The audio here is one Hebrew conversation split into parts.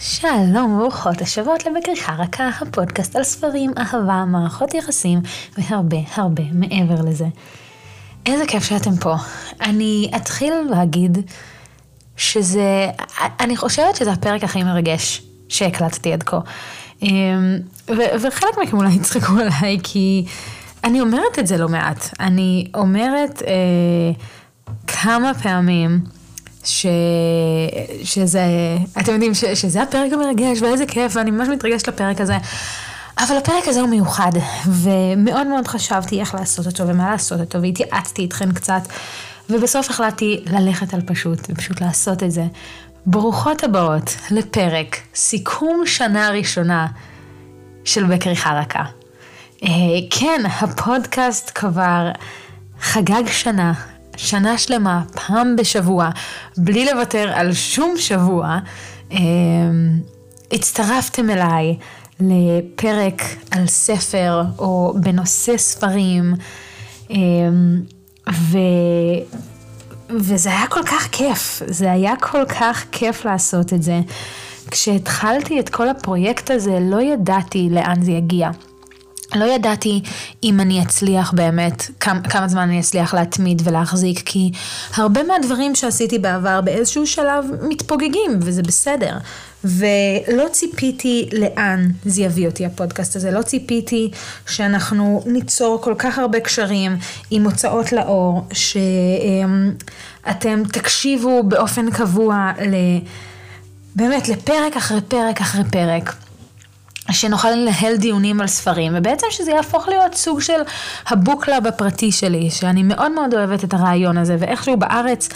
שלום ברוכות השבועות לבקריחה רכה, הפודקאסט על ספרים, אהבה, מערכות יחסים והרבה הרבה מעבר לזה. איזה כיף שאתם פה. אני אתחיל להגיד שזה, אני חושבת שזה הפרק הכי מרגש שהקלטתי עד כה. אמ, ו- וחלק מכם אולי יצחקו עליי כי אני אומרת את זה לא מעט. אני אומרת אה, כמה פעמים ש... שזה, אתם יודעים ש... שזה הפרק המרגש ואיזה כיף ואני ממש מתרגשת לפרק הזה. אבל הפרק הזה הוא מיוחד ומאוד מאוד חשבתי איך לעשות אותו ומה לעשות אותו והתייעצתי איתכם קצת ובסוף החלטתי ללכת על פשוט ופשוט לעשות את זה. ברוכות הבאות לפרק סיכום שנה ראשונה של בכריכה רכה. אה, כן, הפודקאסט כבר חגג שנה, שנה שלמה, פעם בשבוע, בלי לוותר על שום שבוע. אה, הצטרפתם אליי לפרק על ספר או בנושא ספרים, אה, ו... וזה היה כל כך כיף, זה היה כל כך כיף לעשות את זה. כשהתחלתי את כל הפרויקט הזה לא ידעתי לאן זה יגיע. לא ידעתי אם אני אצליח באמת, כמה, כמה זמן אני אצליח להתמיד ולהחזיק, כי הרבה מהדברים שעשיתי בעבר באיזשהו שלב מתפוגגים, וזה בסדר. ולא ציפיתי לאן זה יביא אותי הפודקאסט הזה, לא ציפיתי שאנחנו ניצור כל כך הרבה קשרים עם הוצאות לאור, שאתם תקשיבו באופן קבוע ל... באמת לפרק אחרי פרק אחרי פרק. שנוכל לנהל דיונים על ספרים, ובעצם שזה יהפוך להיות סוג של ה book club הפרטי שלי, שאני מאוד מאוד אוהבת את הרעיון הזה, ואיכשהו בארץ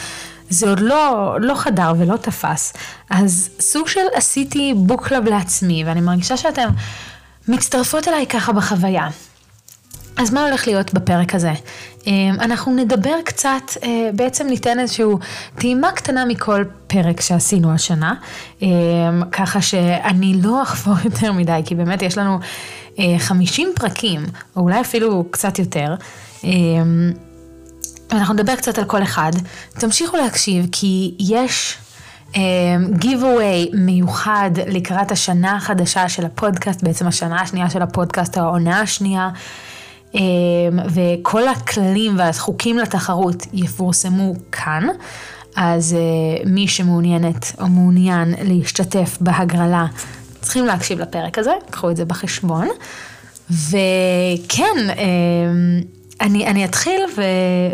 זה עוד לא, לא חדר ולא תפס. אז סוג של עשיתי book club לעצמי, ואני מרגישה שאתם מצטרפות אליי ככה בחוויה. אז מה הולך להיות בפרק הזה? אמ, אנחנו נדבר קצת, אה, בעצם ניתן איזושהי טעימה קטנה מכל פרק שעשינו השנה, אמ, ככה שאני לא אחפור יותר מדי, כי באמת יש לנו 50 אה, פרקים, או אולי אפילו קצת יותר. אמ, אנחנו נדבר קצת על כל אחד. תמשיכו להקשיב, כי יש giveaway מיוחד לקראת השנה החדשה של הפודקאסט, בעצם השנה השנייה של הפודקאסט, העונה השנייה. אמ, וכל הכללים והחוקים לתחרות יפורסמו כאן. אז אה, מי שמעוניינת או מעוניין להשתתף בהגרלה, צריכים להקשיב לפרק הזה, קחו את זה בחשבון. וכן, אמ, אני, אני אתחיל ו,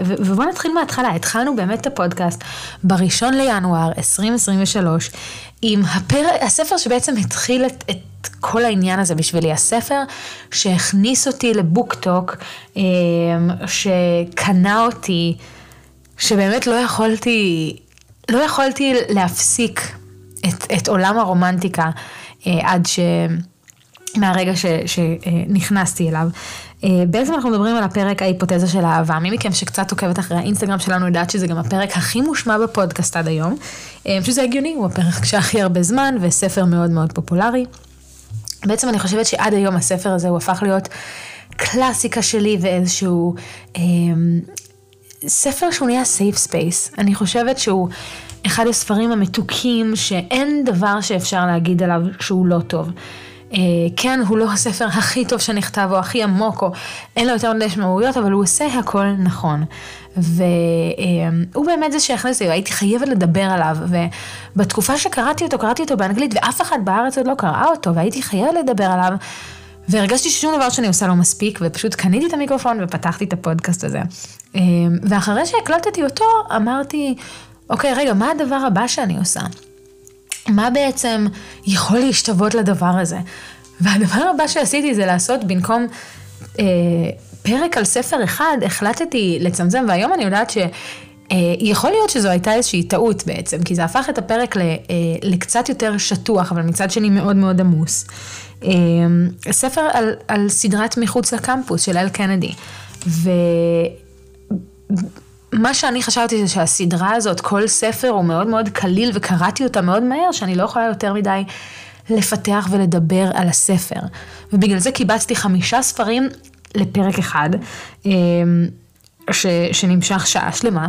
ובואו נתחיל מההתחלה. התחלנו באמת את הפודקאסט בראשון לינואר 2023 עם הפר... הספר שבעצם התחיל את, את כל העניין הזה בשבילי, הספר שהכניס אותי לבוקטוק, אמ, שקנה אותי, שבאמת לא יכולתי, לא יכולתי להפסיק את, את עולם הרומנטיקה אה, עד ש... מהרגע ש, שנכנסתי אליו. אה, בעצם אנחנו מדברים על הפרק ההיפותזה של האהבה. מי מכם שקצת עוקבת אחרי האינסטגרם שלנו יודעת שזה גם הפרק הכי מושמע בפודקאסט עד היום. אה, שזה הגיוני, הוא הפרק שהכי הרבה זמן וספר מאוד מאוד פופולרי. בעצם אני חושבת שעד היום הספר הזה הוא הפך להיות קלאסיקה שלי ואיזשהו אה, ספר שהוא נהיה safe space. אני חושבת שהוא אחד הספרים המתוקים שאין דבר שאפשר להגיד עליו שהוא לא טוב. אה, כן, הוא לא הספר הכי טוב שנכתב או הכי עמוק או אין לו יותר מדי משמעויות, אבל הוא עושה הכל נכון. והוא באמת זה שהכניס לי, הייתי חייבת לדבר עליו, ובתקופה שקראתי אותו, קראתי אותו באנגלית, ואף אחד בארץ עוד לא קרא אותו, והייתי חייבת לדבר עליו, והרגשתי ששום דבר שאני עושה לא מספיק, ופשוט קניתי את המיקרופון ופתחתי את הפודקאסט הזה. ואחרי שהקלטתי אותו, אמרתי, אוקיי, רגע, מה הדבר הבא שאני עושה? מה בעצם יכול להשתוות לדבר הזה? והדבר הבא שעשיתי זה לעשות במקום אה, פרק על ספר אחד, החלטתי לצמצם, והיום אני יודעת ש... אה, יכול להיות שזו הייתה איזושהי טעות בעצם, כי זה הפך את הפרק ל, אה, לקצת יותר שטוח, אבל מצד שני מאוד מאוד עמוס. אה, ספר על, על סדרת מחוץ לקמפוס של אל קנדי. ומה שאני חשבתי זה שהסדרה הזאת, כל ספר הוא מאוד מאוד קליל וקראתי אותה מאוד מהר, שאני לא יכולה יותר מדי לפתח ולדבר על הספר. ובגלל זה קיבצתי חמישה ספרים לפרק אחד, ש, שנמשך שעה שלמה.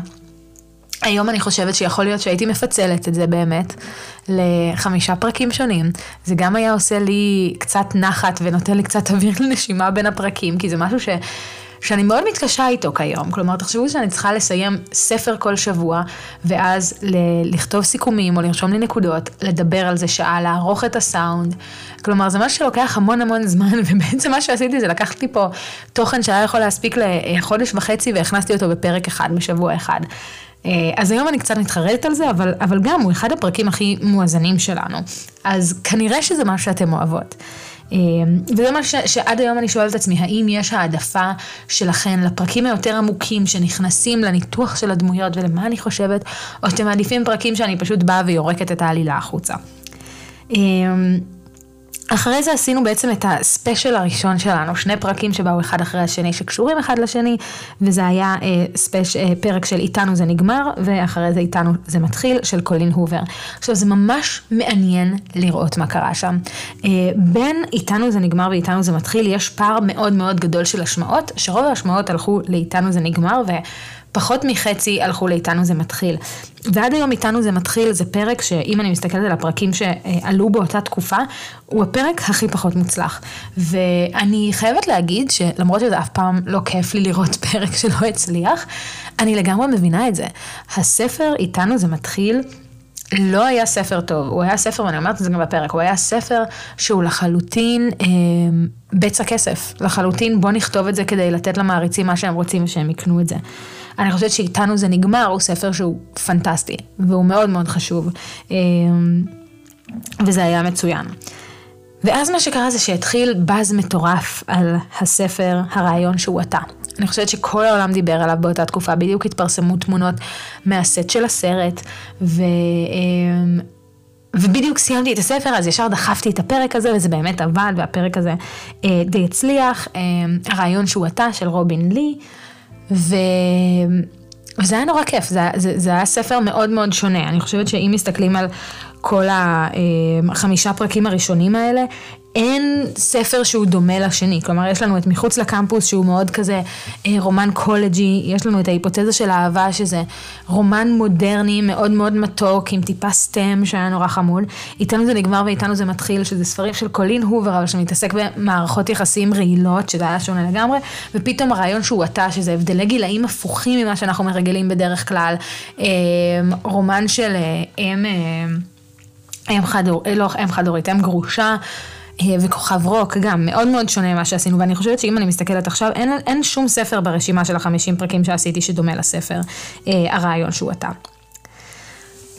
היום אני חושבת שיכול להיות שהייתי מפצלת את זה באמת לחמישה פרקים שונים. זה גם היה עושה לי קצת נחת ונותן לי קצת אוויר לנשימה בין הפרקים, כי זה משהו ש... שאני מאוד מתקשה איתו כיום. כלומר, תחשבו שאני צריכה לסיים ספר כל שבוע, ואז ל- לכתוב סיכומים או לרשום לי נקודות, לדבר על זה שעה, לערוך את הסאונד. כלומר, זה משהו שלוקח המון המון זמן, ובעצם מה שעשיתי זה לקחתי פה תוכן שהיה יכול להספיק לחודש וחצי, והכנסתי אותו בפרק אחד, בשבוע אחד. אה, אז היום אני קצת מתחרטת על זה, אבל, אבל גם הוא אחד הפרקים הכי מואזנים שלנו. אז כנראה שזה מה שאתם אוהבות. אה, וזה מה ש, שעד היום אני שואלת את עצמי, האם יש העדפה שלכן לפרקים היותר עמוקים שנכנסים לניתוח של הדמויות ולמה אני חושבת, או שאתם מעדיפים פרקים שאני פשוט באה ויורקת את העלילה החוצה. אחרי זה עשינו בעצם את הספיישל הראשון שלנו, שני פרקים שבאו אחד אחרי השני שקשורים אחד לשני, וזה היה אה, ספייש, אה, פרק של איתנו זה נגמר, ואחרי זה איתנו זה מתחיל, של קולין הובר. עכשיו זה ממש מעניין לראות מה קרה שם. אה, בין איתנו זה נגמר ואיתנו זה מתחיל, יש פער מאוד מאוד גדול של השמעות, שרוב ההשמעות הלכו לאיתנו זה נגמר, ו... פחות מחצי הלכו לאיתנו זה מתחיל. ועד היום איתנו זה מתחיל, זה פרק שאם אני מסתכלת על הפרקים שעלו באותה תקופה, הוא הפרק הכי פחות מוצלח. ואני חייבת להגיד שלמרות שזה אף פעם לא כיף לי לראות פרק שלא הצליח, אני לגמרי מבינה את זה. הספר איתנו זה מתחיל. לא היה ספר טוב, הוא היה ספר, ואני אומרת את זה גם בפרק, הוא היה ספר שהוא לחלוטין אה, בצע כסף, לחלוטין בוא נכתוב את זה כדי לתת למעריצים מה שהם רוצים ושהם יקנו את זה. אני חושבת שאיתנו זה נגמר, הוא ספר שהוא פנטסטי, והוא מאוד מאוד חשוב, אמ, וזה היה מצוין. ואז מה שקרה זה שהתחיל באז מטורף על הספר הרעיון שהוא אתה. אני חושבת שכל העולם דיבר עליו באותה תקופה, בדיוק התפרסמו תמונות מהסט של הסרט, ו... אמ, ובדיוק סיימתי את הספר, אז ישר דחפתי את הפרק הזה, וזה באמת עבד, והפרק הזה אה, די הצליח. אה, הרעיון שהוא אתה, של רובין לי, ו... וזה היה נורא כיף, זה, זה, זה היה ספר מאוד מאוד שונה. אני חושבת שאם מסתכלים על כל החמישה פרקים הראשונים האלה, אין ספר שהוא דומה לשני. כלומר, יש לנו את מחוץ לקמפוס שהוא מאוד כזה אה, רומן קולג'י, יש לנו את ההיפותזה של האהבה שזה רומן מודרני מאוד מאוד מתוק עם טיפה סטם שהיה נורא חמוד. איתנו זה נגמר ואיתנו זה מתחיל, שזה ספרים של קולין הובר, אבל שמתעסק במערכות יחסים רעילות, שזה היה שונה לגמרי, ופתאום הרעיון שהוא אתה, שזה הבדלי גילאים הפוכים ממה שאנחנו מרגלים בדרך כלל. אה, רומן של אה, אם... אם חד, לא אם חד הורית, אם גרושה. אה, וכוכב רוק גם מאוד מאוד שונה ממה שעשינו ואני חושבת שאם אני מסתכלת עכשיו אין, אין שום ספר ברשימה של החמישים פרקים שעשיתי שדומה לספר אה, הרעיון שהוא אתה.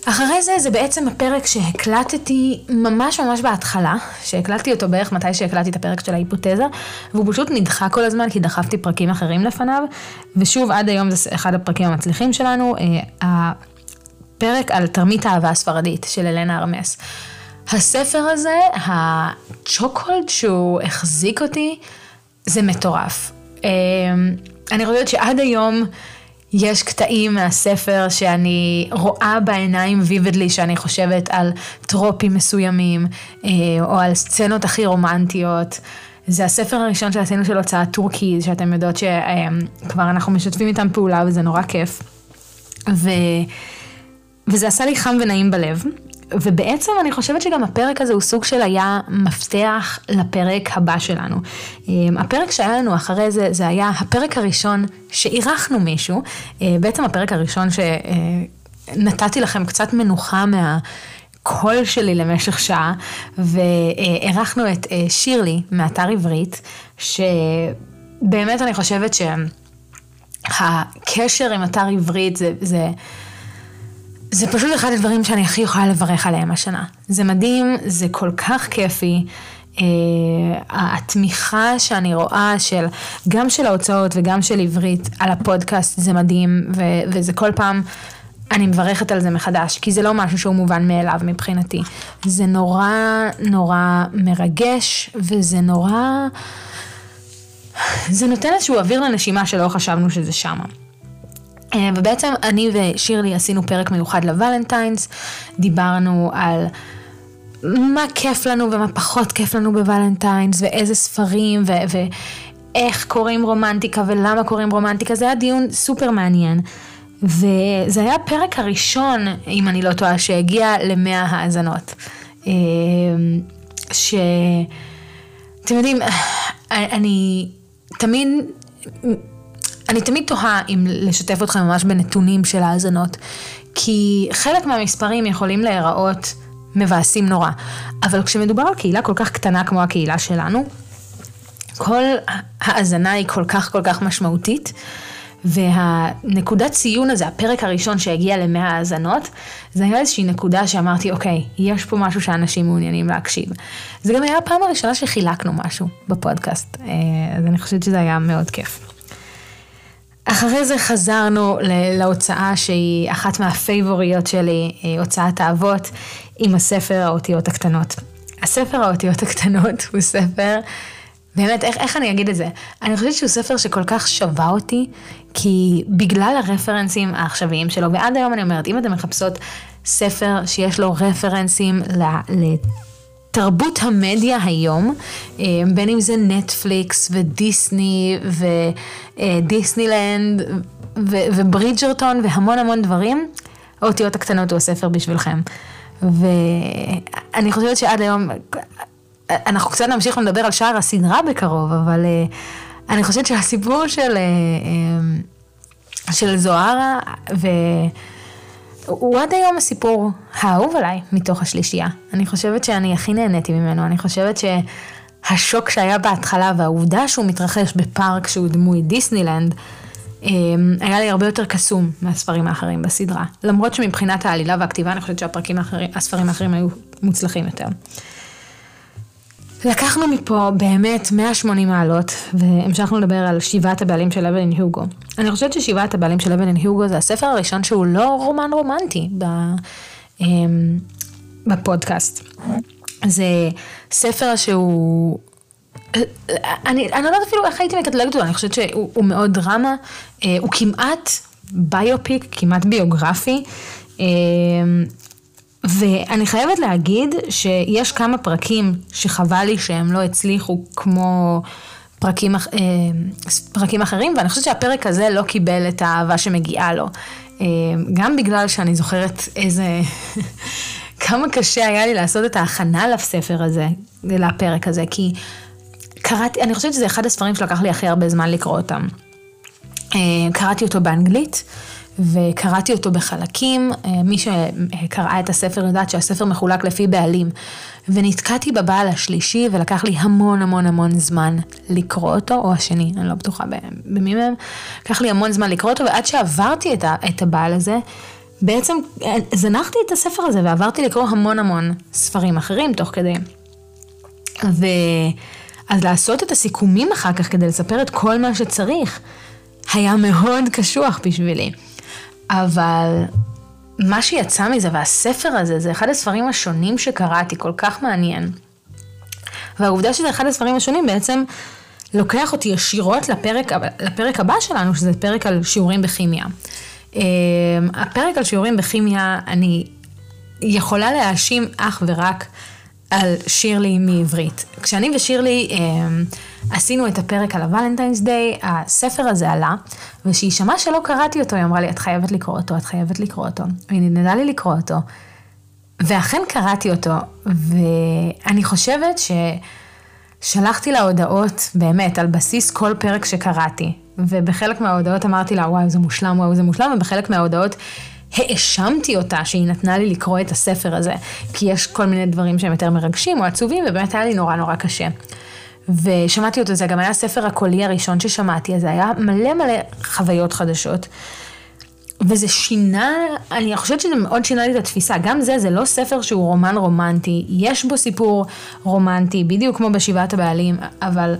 אחרי זה זה בעצם הפרק שהקלטתי ממש ממש בהתחלה, שהקלטתי אותו בערך מתי שהקלטתי את הפרק של ההיפותזה, והוא פשוט נדחה כל הזמן כי דחפתי פרקים אחרים לפניו, ושוב עד היום זה אחד הפרקים המצליחים שלנו, אה, הפרק על תרמית האהבה הספרדית של אלנה ארמס. הספר הזה, הצ'וקולד שהוא החזיק אותי, זה מטורף. אמ, אני חושבת שעד היום יש קטעים מהספר שאני רואה בעיניים ויבדלי, שאני חושבת על טרופים מסוימים, אה, או על סצנות הכי רומנטיות. זה הספר הראשון שעשינו של הוצאת טורקי, שאתם יודעות שכבר אנחנו משתפים איתם פעולה וזה נורא כיף. ו... וזה עשה לי חם ונעים בלב. ובעצם אני חושבת שגם הפרק הזה הוא סוג של היה מפתח לפרק הבא שלנו. אמ, הפרק שהיה לנו אחרי זה, זה היה הפרק הראשון שאירחנו מישהו, אה, בעצם הפרק הראשון שנתתי לכם קצת מנוחה מה... קול שלי למשך שעה, ואירחנו את אה, שירלי מאתר עברית, שבאמת אני חושבת שהקשר עם אתר עברית זה, זה זה פשוט אחד הדברים שאני הכי יכולה לברך עליהם השנה. זה מדהים, זה כל כך כיפי. Uh, התמיכה שאני רואה של, גם של ההוצאות וגם של עברית על הפודקאסט זה מדהים ו- וזה כל פעם, אני מברכת על זה מחדש, כי זה לא משהו שהוא מובן מאליו מבחינתי. זה נורא נורא מרגש וזה נורא, זה נותן איזשהו אוויר לנשימה שלא חשבנו שזה שמה. אה, ובעצם אני ושירלי עשינו פרק מיוחד לוולנטיינס, דיברנו על מה כיף לנו ומה פחות כיף לנו בוולנטיינס, ואיזה ספרים, ו- ואיך קוראים רומנטיקה ולמה קוראים רומנטיקה, זה היה דיון סופר מעניין. וזה היה הפרק הראשון, אם אני לא טועה, שהגיע למאה האזנות. אה, ש... אתם יודעים, אני תמיד, אני תמיד תוהה אם לשתף אתכם ממש בנתונים של האזנות, כי חלק מהמספרים יכולים להיראות מבאסים נורא, אבל כשמדובר על קהילה כל כך קטנה כמו הקהילה שלנו, כל האזנה היא כל כך כל כך משמעותית. והנקודת ציון הזה, הפרק הראשון שהגיע למאה האזנות, זה היה איזושהי נקודה שאמרתי, אוקיי, יש פה משהו שאנשים מעוניינים להקשיב. זה גם היה הפעם הראשונה שחילקנו משהו בפודקאסט, אה, אז אני חושבת שזה היה מאוד כיף. אחרי זה חזרנו להוצאה שהיא אחת מהפייבוריות שלי, אה, הוצאת האבות, עם הספר האותיות הקטנות. הספר האותיות הקטנות הוא ספר באמת, איך, איך אני אגיד את זה? אני חושבת שהוא ספר שכל כך שווה אותי, כי בגלל הרפרנסים העכשוויים שלו, ועד היום אני אומרת, אם אתן מחפשות ספר שיש לו רפרנסים לתרבות המדיה היום, אה, בין אם זה נטפליקס ודיסני ודיסנילנד וברידג'רטון והמון המון דברים, האותיות הקטנות הוא הספר בשבילכם. ואני חושבת שעד היום, אנחנו קצת נמשיך לדבר על שער הסדרה בקרוב, אבל uh, אני חושבת שהסיפור של, של זוהרה, והוא עד היום הסיפור האהוב עליי מתוך השלישייה. אני חושבת שאני הכי נהניתי ממנו, אני חושבת שהשוק שהיה בהתחלה והעובדה שהוא מתרחש בפארק שהוא דמוי דיסנילנד, היה לי הרבה יותר קסום מהספרים האחרים בסדרה. למרות שמבחינת העלילה והכתיבה אני חושבת שהספרים האחרים היו מוצלחים יותר. לקחנו מפה באמת 180 מעלות, והמשכנו לדבר על שבעת הבעלים של אבלין היוגו. אני חושבת ששבעת הבעלים של אבלין היוגו זה הספר הראשון שהוא לא רומן רומנטי אמ, בפודקאסט. זה ספר שהוא... אני, אני לא יודעת אפילו איך הייתי מקטלגת אותו, אני חושבת שהוא מאוד דרמה, אה, הוא כמעט ביופיק, כמעט ביוגרפי. ואני חייבת להגיד שיש כמה פרקים שחבל לי שהם לא הצליחו כמו פרקים, אה, פרקים אחרים, ואני חושבת שהפרק הזה לא קיבל את האהבה שמגיעה לו. אה, גם בגלל שאני זוכרת איזה... כמה קשה היה לי לעשות את ההכנה לספר הזה, לפרק הזה, כי קראתי, אני חושבת שזה אחד הספרים שלקח לי הכי הרבה זמן לקרוא אותם. אה, קראתי אותו באנגלית. וקראתי אותו בחלקים. אה, מי שקראה את הספר יודעת שהספר מחולק לפי בעלים. ונתקעתי בבעל השלישי ולקח לי המון המון המון זמן לקרוא אותו, או השני, אני לא בטוחה במי מהם. לקח לי המון זמן לקרוא אותו, ועד שעברתי את, הבעל הזה, בעצם אה, זנחתי את הספר הזה ועברתי לקרוא המון המון ספרים אחרים תוך כדי. ו... אז לעשות את הסיכומים אחר כך כדי לספר את כל מה שצריך, היה מאוד קשוח בשבילי. אבל מה שיצא מזה, והספר הזה, זה אחד הספרים השונים שקראתי, כל כך מעניין. והעובדה שזה אחד הספרים השונים בעצם לוקח אותי ישירות לפרק, לפרק הבא שלנו, שזה פרק על שיעורים בכימיה. אמ, הפרק על שיעורים בכימיה, אני יכולה להאשים אך ורק על שירלי מעברית. כשאני ושירלי אה, עשינו את הפרק על הוולנטיינס דיי, הספר הזה עלה, וכשהיא שמעה שלא קראתי אותו, היא אמרה לי, את חייבת לקרוא אותו, את חייבת לקרוא אותו. והיא נדנדה לי לקרוא אותו. ואכן קראתי אותו, ואני חושבת ששלחתי לה הודעות, באמת, על בסיס כל פרק שקראתי. ובחלק מההודעות אמרתי לה, וואי, זה מושלם, וואי, זה מושלם, ובחלק מההודעות האשמתי אותה שהיא נתנה לי לקרוא את הספר הזה, כי יש כל מיני דברים שהם יותר מרגשים או עצובים, ובאמת היה לי נורא נורא קשה. ושמעתי אותו, זה גם היה הספר הקולי הראשון ששמעתי, אז זה היה מלא מלא חוויות חדשות. וזה שינה, אני חושבת שזה מאוד שינה לי את התפיסה. גם זה, זה לא ספר שהוא רומן רומנטי, יש בו סיפור רומנטי, בדיוק כמו בשבעת הבעלים, אבל,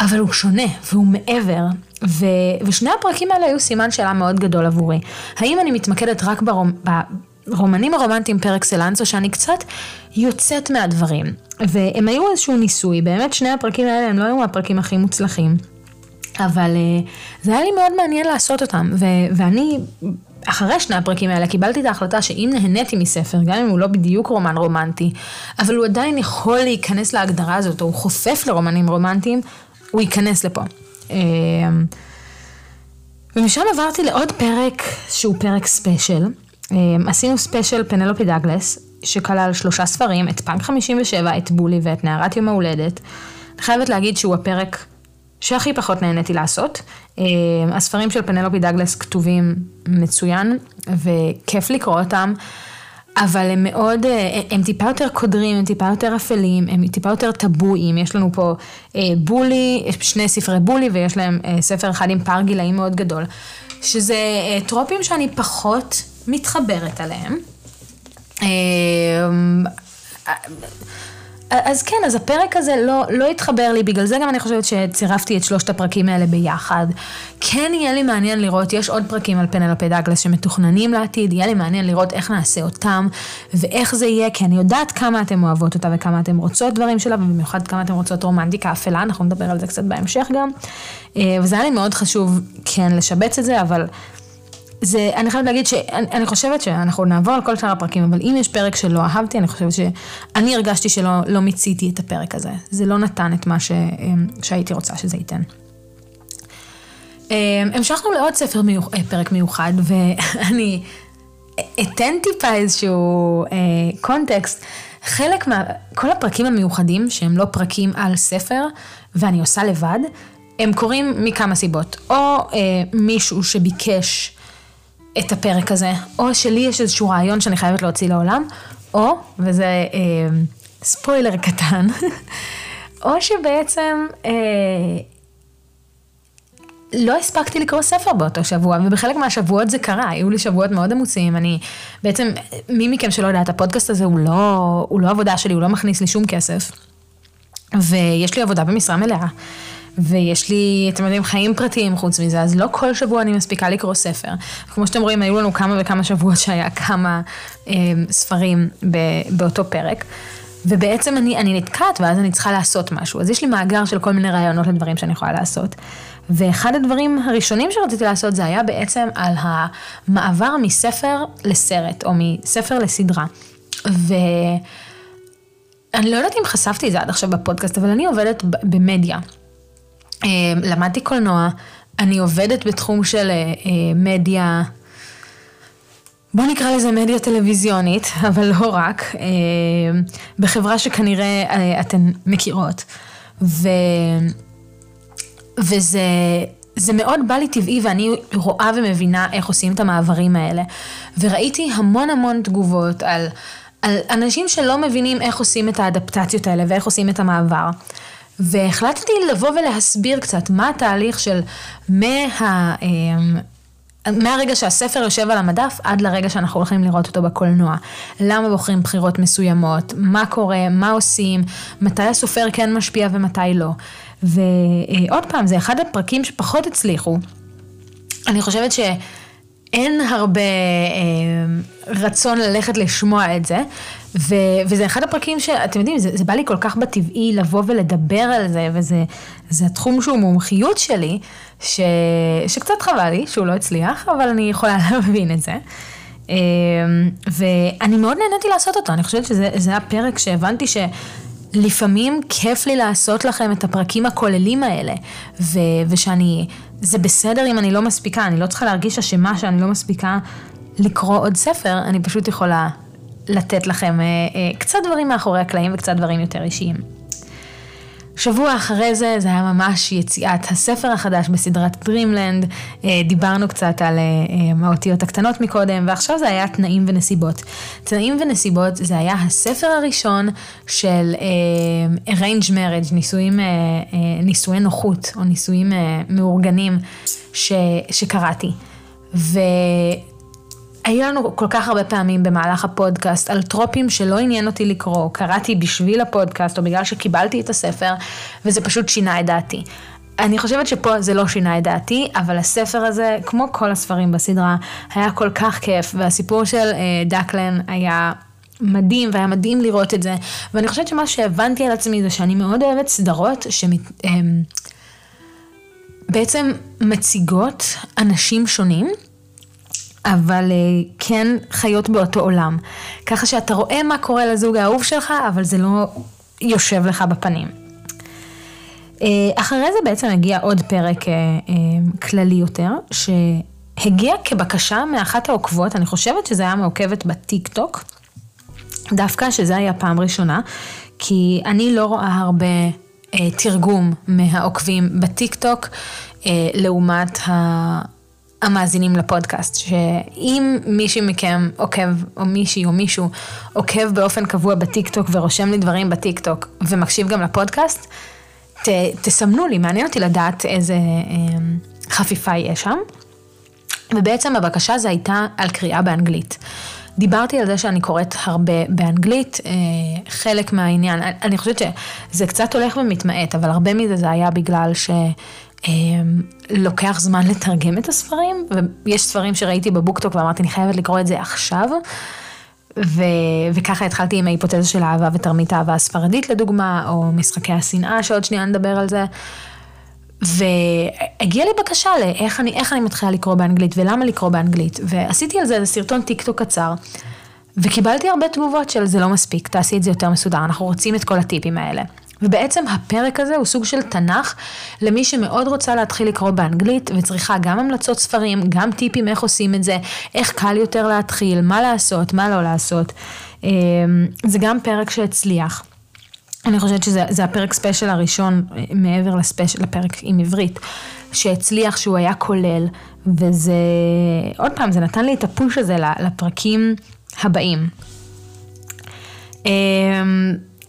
אבל הוא שונה, והוא מעבר. ו, ושני הפרקים האלה היו סימן שאלה מאוד גדול עבורי. האם אני מתמקדת רק ברומ, ברומנים הרומנטיים פר אקסלנס, או שאני קצת יוצאת מהדברים. והם היו איזשהו ניסוי, באמת שני הפרקים האלה הם לא היו הפרקים הכי מוצלחים. אבל uh, זה היה לי מאוד מעניין לעשות אותם, ו- ואני, אחרי שני הפרקים האלה, קיבלתי את ההחלטה שאם נהניתי מספר, גם אם הוא לא בדיוק רומן רומנטי, אבל הוא עדיין יכול להיכנס להגדרה הזאת, או הוא חופף לרומנים רומנטיים, הוא ייכנס לפה. אמ, ומשם עברתי לעוד פרק שהוא פרק ספיישל. אמ, עשינו ספיישל פנלופי דאגלס, שכלל שלושה ספרים, את פאנק 57, את Bully ואת נערת יום ההולדת. אני חייבת להגיד שהוא הפרק שהכי פחות נהניתי לעשות. אמ, הספרים של פנלופי דאגלס כתובים מצוין, וכיף לקרוא אותם. אבל הם מאוד, אה, הם טיפה יותר קודרים, הם טיפה יותר אפלים, הם טיפה יותר טבויים. יש לנו פה אה, בולי, יש שני ספרי בולי ויש להם אה, ספר אחד עם פער גילאים מאוד גדול. שזה טרופים שאני פחות מתחברת עליהם. אז כן, אז הפרק הזה לא, לא התחבר לי, בגלל זה גם אני חושבת שצירפתי את שלושת הפרקים האלה ביחד. כן יהיה לי מעניין לראות, יש עוד פרקים על פנלופי דאגלס שמתוכננים לעתיד, יהיה לי מעניין לראות איך נעשה אותם, ואיך זה יהיה, כי אני יודעת כמה אתם אוהבות אותה וכמה אתם רוצות דברים שלה, ובמיוחד כמה אתם רוצות רומנטיקה אפלה, אנחנו נדבר על זה קצת בהמשך גם. אה, וזה היה לי מאוד חשוב כן לשבץ את זה, אבל זה, אני חייבת להגיד שאני חושבת שאנחנו נעבור על כל שאר הפרקים, אבל אם יש פרק שלא אהבתי, אני חושבת שאני הרגשתי שלא לא מיציתי את הפרק הזה. זה לא נתן את מה ש, שהייתי רוצה שזה ייתן. אמ, המשכנו לעוד ספר מיוח, אה, פרק מיוחד, ואני אתן טיפה איזשהו אה, קונטקסט. חלק מה... כל הפרקים המיוחדים, שהם לא פרקים על ספר, ואני עושה לבד, הם קורים מכמה סיבות. או אה, מישהו שביקש את הפרק הזה, או שלי יש איזשהו רעיון שאני חייבת להוציא לעולם, או, וזה אה, ספוילר קטן, או שבעצם אה, לא הספקתי לקרוא ספר באותו שבוע, ובחלק מהשבועות זה קרה, היו לי שבועות מאוד עמוסים, אני, בעצם, מי מכם שלא יודעת, הפודקאסט הזה הוא לא, הוא לא עבודה שלי, הוא לא מכניס לי שום כסף, ויש לי עבודה במשרה מלאה. ויש לי, אתם יודעים, חיים פרטיים חוץ מזה, אז לא כל שבוע אני מספיקה לקרוא ספר. כמו שאתם רואים, היו לנו כמה וכמה שבועות שהיה כמה אה, ספרים ב, באותו פרק. ובעצם אני, אני נתקעת ואז אני צריכה לעשות משהו. אז יש לי מאגר של כל מיני רעיונות לדברים שאני יכולה לעשות. ואחד הדברים הראשונים שרציתי לעשות זה היה בעצם על המעבר מספר לסרט, או מספר לסדרה. ואני לא יודעת אם חשפתי את זה עד עכשיו בפודקאסט, אבל אני עובדת במדיה. אה, למדתי קולנוע, אני עובדת בתחום של אה, אה, מדיה, בוא נקרא לזה מדיה טלוויזיונית, אבל לא רק, בחברה שכנראה אתן מכירות. ו... וזה זה מאוד בא לי טבעי ואני רואה ומבינה איך עושים את המעברים האלה. וראיתי המון המון תגובות על, על אנשים שלא מבינים איך עושים את האדפטציות האלה ואיך עושים את המעבר. והחלטתי לבוא ולהסביר קצת מה התהליך של מה... אמ, מהרגע שהספר יושב על המדף עד לרגע שאנחנו הולכים לראות אותו בקולנוע. למה בוחרים בחירות מסוימות, מה קורה, מה עושים, מתי הסופר כן משפיע ומתי לא. ועוד פעם, זה אחד הפרקים שפחות הצליחו. אני חושבת שאין הרבה אה, רצון ללכת לשמוע את זה, ו, וזה אחד הפרקים שאתם יודעים, זה, זה בא לי כל כך בטבעי לבוא ולדבר על זה, וזה התחום שהוא מומחיות שלי, ש, שקצת חבל לי שהוא לא הצליח, אבל אני יכולה להבין את זה. אמ, ואני מאוד נהניתי לעשות אותו, אני חושבת שזה הפרק שהבנתי שלפעמים כיף לי לעשות לכם את הפרקים הכוללים האלה, ו, ושאני, זה בסדר אם אני לא מספיקה, אני לא צריכה להרגיש אשמה שאני לא מספיקה לקרוא עוד ספר, אני פשוט יכולה לתת לכם אה, אה, קצת דברים מאחורי הקלעים וקצת דברים יותר אישיים. שבוע אחרי זה, זה היה ממש יציאת הספר החדש בסדרת דרימלנד, אה, דיברנו קצת על האותיות הקטנות מקודם, ועכשיו זה היה תנאים ונסיבות. תנאים ונסיבות זה היה הספר הראשון של arrange marriage, נישואים, נישואי נוחות, או נישואים מאורגנים, ש, שקראתי. ו... היו לנו כל כך הרבה פעמים במהלך הפודקאסט על טרופים שלא עניין אותי לקרוא, קראתי בשביל הפודקאסט או בגלל שקיבלתי את הספר, וזה פשוט שינה את דעתי. אני חושבת שפה זה לא שינה את דעתי, אבל הספר הזה, כמו כל הספרים בסדרה, היה כל כך כיף, והסיפור של אה, דקלן היה מדהים, והיה מדהים לראות את זה, ואני חושבת שמה שהבנתי על עצמי זה שאני מאוד אוהבת סדרות שבעצם אה, מציגות אנשים שונים. אבל אה, כן חיות באותו עולם. ככה שאתה רואה מה קורה לזוג האהוב שלך, אבל זה לא יושב לך בפנים. אחרי זה בעצם הגיע עוד פרק כללי יותר, שהגיע כבקשה מאחת העוקבות, אני חושבת שזה היה מעוקבת בטיק טוק, דווקא שזה היה פעם ראשונה, כי אני לא רואה הרבה אה, תרגום מהעוקבים בטיק טוק, אה, לעומת ה... המאזינים לפודקאסט, שאם מישהי מכם עוקב, או מישהי או מישהו עוקב באופן קבוע בטיקטוק ורושם לי דברים בטיקטוק ומקשיב גם לפודקאסט, ת, תסמנו לי, מעניין אותי לדעת איזה אה, חפיפה יש שם. ובעצם הבקשה הזו הייתה על קריאה באנגלית. דיברתי על זה שאני קוראת הרבה באנגלית, אה, חלק מהעניין, אני חושבת שזה קצת הולך ומתמעט, אבל הרבה מזה זה היה בגלל ש... לוקח זמן לתרגם את הספרים, ויש ספרים שראיתי בבוקטוק ואמרתי, אני חייבת לקרוא את זה עכשיו. ו... וככה התחלתי עם ההיפותזה של אהבה ותרמית האהבה הספרדית לדוגמה, או משחקי השנאה, שעוד שנייה נדבר על זה. והגיעה לי בקשה לאיך אני, אני מתחילה לקרוא באנגלית ולמה לקרוא באנגלית. ועשיתי על זה איזה סרטון טיקטוק קצר, וקיבלתי הרבה תגובות של זה לא מספיק, תעשי את זה יותר מסודר, אנחנו רוצים את כל הטיפים האלה. ובעצם הפרק הזה הוא סוג של תנ"ך למי שמאוד רוצה להתחיל לקרוא באנגלית וצריכה גם המלצות ספרים, גם טיפים איך עושים את זה, איך קל יותר להתחיל, מה לעשות, מה לא לעשות. אמ, זה גם פרק שהצליח. אני חושבת שזה הפרק ספיישל הראשון מעבר לספיישל, לפרק עם עברית, שהצליח שהוא היה כולל, וזה, עוד פעם, זה נתן לי את הפוש הזה לפרקים הבאים.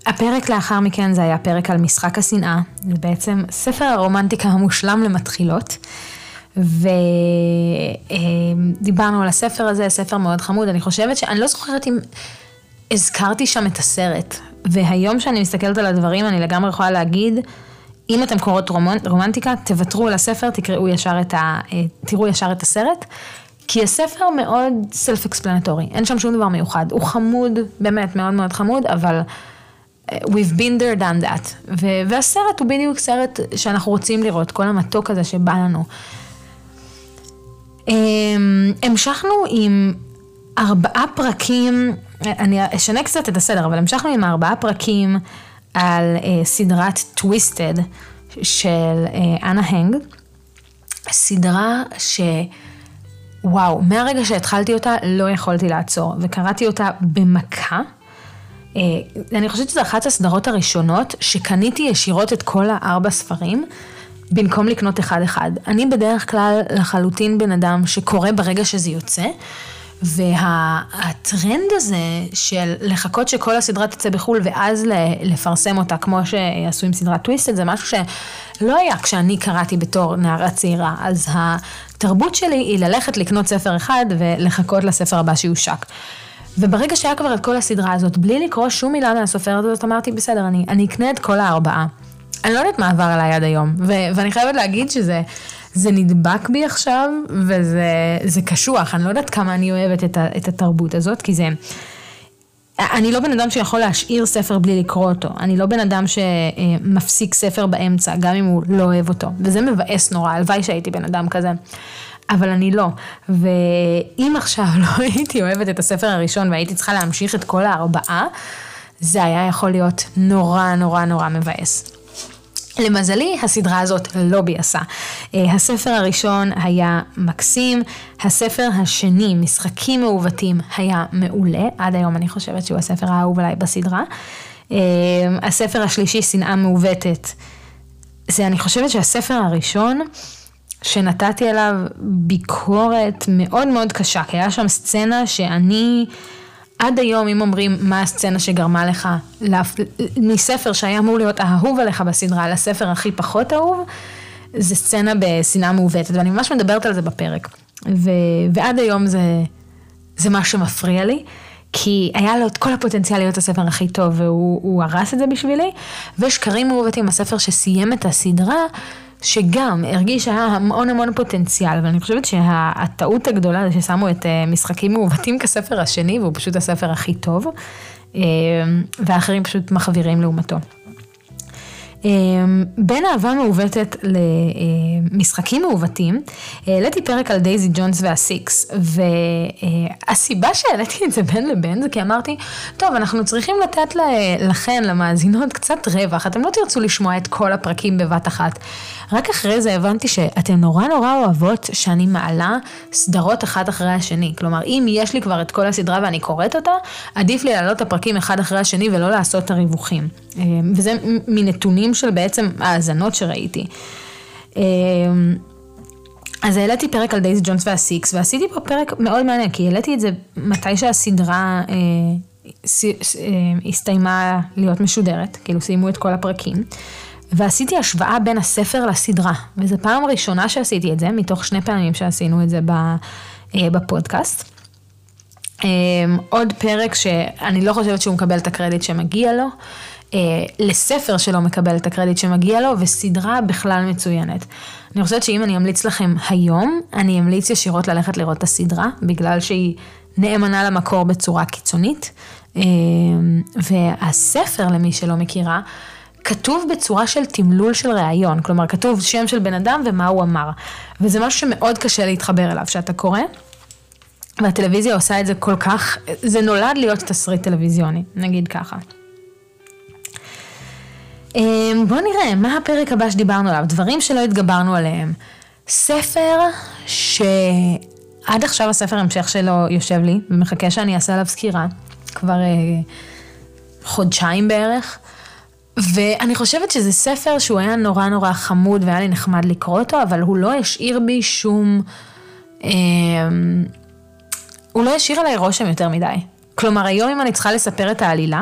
הפרק לאחר מכן זה היה פרק על משחק השנאה, זה בעצם ספר הרומנטיקה המושלם למתחילות. ודיברנו על הספר הזה, ספר מאוד חמוד, אני חושבת שאני לא זוכרת אם הזכרתי שם את הסרט, והיום שאני מסתכלת על הדברים אני לגמרי יכולה להגיד, אם אתם קוראות רומנטיקה, תוותרו על הספר, תקראו ישר את ה... תראו ישר את הסרט, כי הספר מאוד סלף אקספלנטורי, אין שם שום דבר מיוחד, הוא חמוד, באמת מאוד מאוד חמוד, אבל... We've been there, done that. והסרט הוא בדיוק סרט שאנחנו רוצים לראות, כל המתוק הזה שבא לנו. Um, המשכנו עם ארבעה פרקים, אני אשנה קצת את הסדר, אבל המשכנו עם ארבעה פרקים על uh, סדרת טוויסטד של uh, אנה הנג. סדרה ש... וואו, מהרגע שהתחלתי אותה לא יכולתי לעצור, וקראתי אותה במכה. אה, אני חושבת שזו אחת הסדרות הראשונות שקניתי ישירות את כל הארבע ספרים. במקום לקנות אחד-אחד. אני בדרך כלל לחלוטין בן אדם שקורא ברגע שזה יוצא, והטרנד הזה של לחכות שכל הסדרה תצא בחו"ל ואז לפרסם אותה, כמו שעשו עם סדרת טוויסטד, זה משהו שלא היה כשאני קראתי בתור נערה צעירה. אז התרבות שלי היא ללכת לקנות ספר אחד ולחכות לספר הבא שיושק. וברגע שהיה כבר את כל הסדרה הזאת, בלי לקרוא שום מילה מהסופרת הזאת, אמרתי, בסדר, אני, אני אקנה את כל הארבעה. אני לא יודעת מה עבר עליי עד היום, ו- ואני חייבת להגיד שזה זה נדבק בי עכשיו, וזה קשוח, אני לא יודעת כמה אני אוהבת את, ה, את התרבות הזאת, כי זה... אני לא בן אדם שיכול להשאיר ספר בלי לקרוא אותו. אני לא בן אדם שמפסיק ספר באמצע, גם אם הוא לא אוהב אותו. וזה מבאס נורא, הלוואי שהייתי בן אדם כזה. אבל אני לא. ואם עכשיו לא הייתי אוהבת את הספר הראשון והייתי צריכה להמשיך את כל הארבעה, זה היה יכול להיות נורא נורא נורא מבאס. למזלי, הסדרה הזאת לא ביאסה. אה, הספר הראשון היה מקסים, הספר השני, משחקים מעוותים, היה מעולה, עד היום אני חושבת שהוא הספר האהוב עליי בסדרה. אה, הספר השלישי, שנאה מעוותת, זה אני חושבת שהספר הראשון, שנתתי עליו ביקורת מאוד מאוד קשה, כי היה שם סצנה שאני, עד היום אם אומרים מה הסצנה שגרמה לך, מספר שהיה אמור להיות האהוב עליך בסדרה, לספר הכי פחות אהוב, זה סצנה בשנאה מעוותת, ואני ממש מדברת על זה בפרק. ו, ועד היום זה, זה מה שמפריע לי. כי היה לו את כל הפוטנציאל להיות הספר הכי טוב והוא הרס את זה בשבילי, ושקרים מעוותים, הספר שסיים את הסדרה, שגם הרגיש שהיה המון המון פוטנציאל, ואני חושבת שהטעות הגדולה זה ששמו את אה, משחקים מעוותים כספר השני, והוא פשוט הספר הכי טוב, אה, והאחרים פשוט מחווירים לעומתו. בין אהבה מעוותת למשחקים מעוותים, העליתי פרק על דייזי ג'ונס והסיקס, והסיבה שהעליתי את זה בין לבין זה כי אמרתי, טוב, אנחנו צריכים לתת לכן, למאזינות, קצת רווח, אתם לא תרצו לשמוע את כל הפרקים בבת אחת. רק אחרי זה הבנתי שאתם נורא נורא אוהבות שאני מעלה סדרות אחת אחרי השני. כלומר, אם יש לי כבר את כל הסדרה ואני קוראת אותה, עדיף לי להעלות את הפרקים אחד אחרי השני ולא לעשות את הריווחים. וזה מנתונים של בעצם האזנות שראיתי. אז העליתי פרק על דייזי ג'ונס והסיקס, ועשיתי פה פרק מאוד מעניין, כי העליתי את זה מתי שהסדרה אה, ס, אה, הסתיימה להיות משודרת, כאילו סיימו את כל הפרקים. ועשיתי השוואה בין הספר לסדרה, וזו פעם ראשונה שעשיתי את זה, מתוך שני פעמים שעשינו את זה אה, בפודקאסט. אה, עוד פרק שאני לא חושבת שהוא מקבל את הקרדיט שמגיע לו, לספר שלא מקבל את הקרדיט שמגיע לו, וסדרה בכלל מצוינת. אני חושבת שאם אני אמליץ לכם היום, אני אמליץ ישירות ללכת לראות את הסדרה, בגלל שהיא נאמנה למקור בצורה קיצונית. והספר, למי שלא מכירה, כתוב בצורה של תמלול של ראיון, כלומר כתוב שם של בן אדם ומה הוא אמר. וזה משהו שמאוד קשה להתחבר אליו, שאתה קורא, והטלוויזיה עושה את זה כל כך, זה נולד להיות תסריט טלוויזיוני, נגיד ככה. אמ, בואו נראה, מה הפרק הבא שדיברנו עליו? דברים שלא התגברנו עליהם. ספר שעד עכשיו הספר המשך שלו יושב לי, ומחכה שאני אעשה עליו סקירה, כבר אה, חודשיים בערך. ואני חושבת שזה ספר שהוא היה נורא נורא חמוד והיה לי נחמד לקרוא אותו, אבל הוא לא השאיר בי שום... אה, הוא לא השאיר עליי רושם יותר מדי. כלומר, היום אם אני צריכה לספר את העלילה,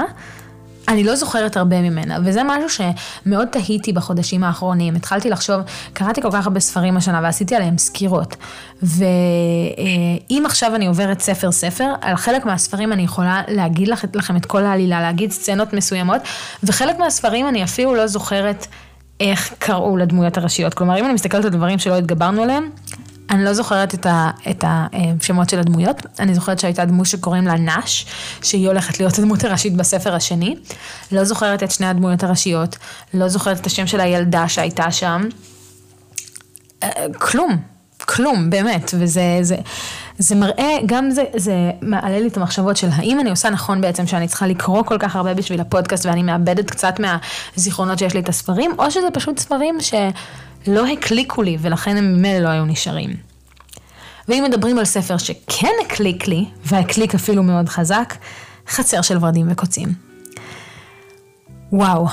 אני לא זוכרת הרבה ממנה, וזה משהו שמאוד תהיתי בחודשים האחרונים. התחלתי לחשוב, קראתי כל כך הרבה ספרים השנה ועשיתי עליהם סקירות. ואם עכשיו אני עוברת ספר ספר, על חלק מהספרים אני יכולה להגיד לכם את כל העלילה, להגיד סצנות מסוימות, וחלק מהספרים אני אפילו לא זוכרת איך קראו לדמויות הראשיות. כלומר, אם אני מסתכלת על דברים שלא התגברנו עליהם, אני לא זוכרת את, ה, את השמות של הדמויות, אני זוכרת שהייתה דמות שקוראים לה נש, שהיא הולכת להיות הדמות הראשית בספר השני. לא זוכרת את שני הדמויות הראשיות, לא זוכרת את השם של הילדה שהייתה שם. אה, כלום, כלום, באמת, וזה זה, זה מראה, גם זה, זה מעלה לי את המחשבות של האם אני עושה נכון בעצם שאני צריכה לקרוא כל כך הרבה בשביל הפודקאסט ואני מאבדת קצת מהזיכרונות שיש לי את הספרים, או שזה פשוט ספרים ש... לא הקליקו לי ולכן הם ממילא לא היו נשארים. ואם מדברים על ספר שכן הקליק לי, והקליק אפילו מאוד חזק, חצר של ורדים וקוצים. וואו,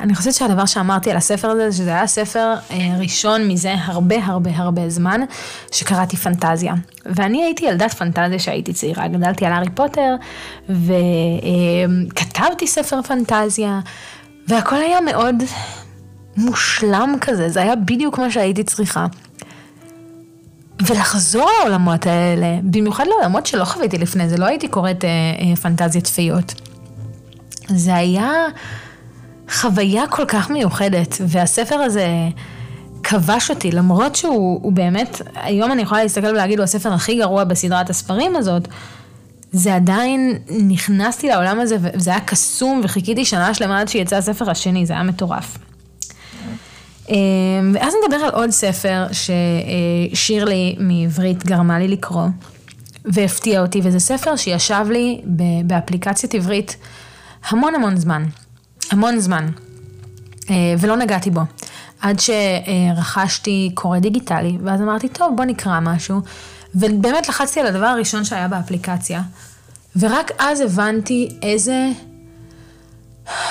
אני חושבת שהדבר שאמרתי על הספר הזה, שזה היה ספר אה, ראשון מזה הרבה הרבה הרבה זמן, שקראתי פנטזיה. ואני הייתי ילדת פנטזיה שהייתי צעירה, גדלתי על הארי פוטר, וכתבתי אה, ספר פנטזיה, והכל היה מאוד מושלם כזה, זה היה בדיוק מה שהייתי צריכה. ולחזור לעולמות האלה, במיוחד לעולמות שלא חוויתי לפני זה, לא הייתי קוראת אה, אה, פנטזיות צפיות. זה היה חוויה כל כך מיוחדת, והספר הזה כבש אותי, למרות שהוא באמת, היום אני יכולה להסתכל ולהגיד, הוא הספר הכי גרוע בסדרת הספרים הזאת, זה עדיין, נכנסתי לעולם הזה, וזה היה קסום, וחיכיתי שנה שלמה עד שיצא הספר השני, זה היה מטורף. אמ, ואז נדבר על עוד ספר ששירלי מעברית גרמה לי לקרוא, והפתיע אותי, וזה ספר שישב לי באפליקציית עברית המון המון זמן, המון זמן, אה, ולא נגעתי בו. עד שרכשתי קורא דיגיטלי, ואז אמרתי, טוב, בוא נקרא משהו. ובאמת לחצתי על הדבר הראשון שהיה באפליקציה, ורק אז הבנתי איזה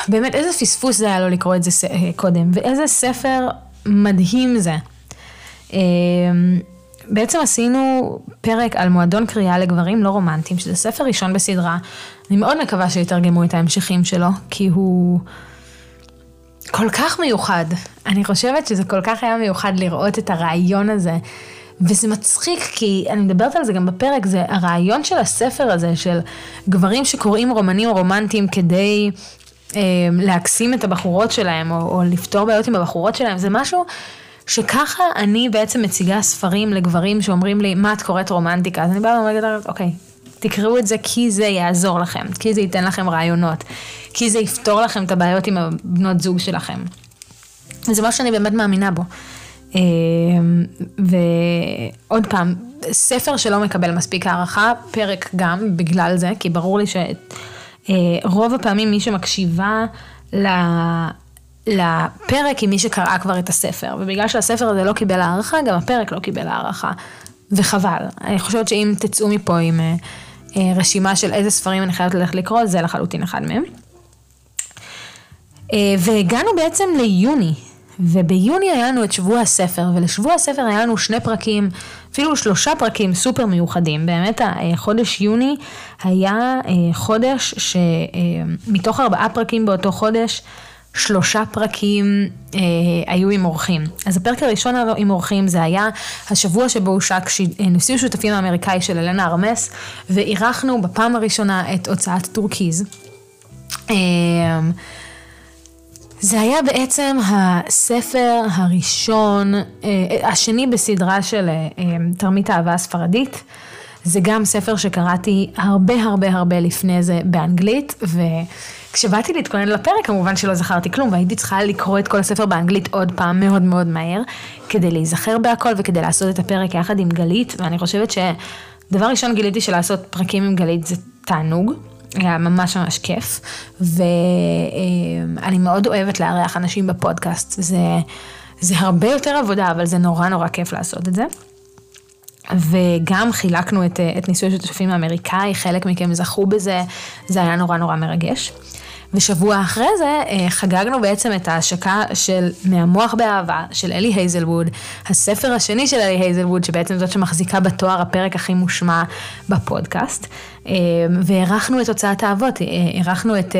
באמת, איזה פספוס זה היה לו לקרוא את זה אה, קודם, ואיזה ספר מדהים זה. אמ, בעצם עשינו פרק על מועדון קריאה לגברים לא רומנטיים, שזה ספר ראשון בסדרה. אני מאוד מקווה שיתרגמו את ההמשכים שלו, כי הוא כל כך מיוחד. אני חושבת שזה כל כך היה מיוחד לראות את הרעיון הזה. וזה מצחיק, כי אני מדברת על זה גם בפרק, זה הרעיון של הספר הזה, של גברים שקוראים רומנים רומנטיים כדי להקסים את הבחורות שלהם, או, או לפתור בעיות עם הבחורות שלהם, זה משהו שככה אני בעצם מציגה ספרים לגברים שאומרים לי, מה את קוראת רומנטיקה? אז אני באה ואומרת, אוקיי, תקראו את זה כי זה יעזור לכם, כי זה ייתן לכם רעיונות, כי זה יפתור לכם את הבעיות עם הבנות זוג שלכם. וזה מה שאני באמת מאמינה בו. אה, ועוד פעם, ספר שלא מקבל מספיק הערכה, פרק גם בגלל זה, כי ברור לי שרוב הפעמים מי שמקשיבה לפרק היא מי שקראה כבר את הספר, ובגלל שהספר הזה לא קיבל הערכה, גם הפרק לא קיבל הערכה, וחבל. אני חושבת שאם תצאו מפה עם אה, אה, רשימה של איזה ספרים אני חייבת ללכת לקרוא, זה לחלוטין אחד מהם. והגענו בעצם ליוני, וביוני היה לנו את שבוע הספר, ולשבוע הספר היה לנו שני פרקים, אפילו שלושה פרקים סופר מיוחדים. באמת החודש יוני היה אה, חודש שמתוך אה, ארבעה פרקים באותו חודש, שלושה פרקים אה, היו עם אורחים. אז הפרק הראשון עם אורחים זה היה השבוע שבו הושק. אה, ניסוי השותפים האמריקאי של אלנה ארמס, ואירחנו בפעם הראשונה את הוצאת טורקיז. אה, זה היה בעצם הספר הראשון, אה, השני בסדרה של אה, תרמית האהבה הספרדית. זה גם ספר שקראתי הרבה הרבה הרבה לפני זה באנגלית, וכשבאתי להתכונן לפרק כמובן שלא זכרתי כלום, והייתי צריכה לקרוא את כל הספר באנגלית עוד פעם מאוד מאוד מהר, כדי להיזכר בהכל וכדי לעשות את הפרק יחד עם גלית, ואני חושבת שדבר ראשון גיליתי שלעשות פרקים עם גלית זה תענוג. היה ממש ממש כיף, ואני מאוד אוהבת לארח אנשים בפודקאסט, זה, זה הרבה יותר עבודה, אבל זה נורא נורא כיף לעשות את זה. וגם חילקנו את, את ניסוי השותפים האמריקאי, חלק מכם זכו בזה, זה היה נורא נורא מרגש. ושבוע אחרי זה אה, חגגנו בעצם את ההשקה של מהמוח באהבה של אלי הייזלווד, הספר השני של אלי הייזלווד, שבעצם זאת שמחזיקה בתואר הפרק הכי מושמע בפודקאסט. אה, והערכנו את הוצאת האבות, אה, הערכנו את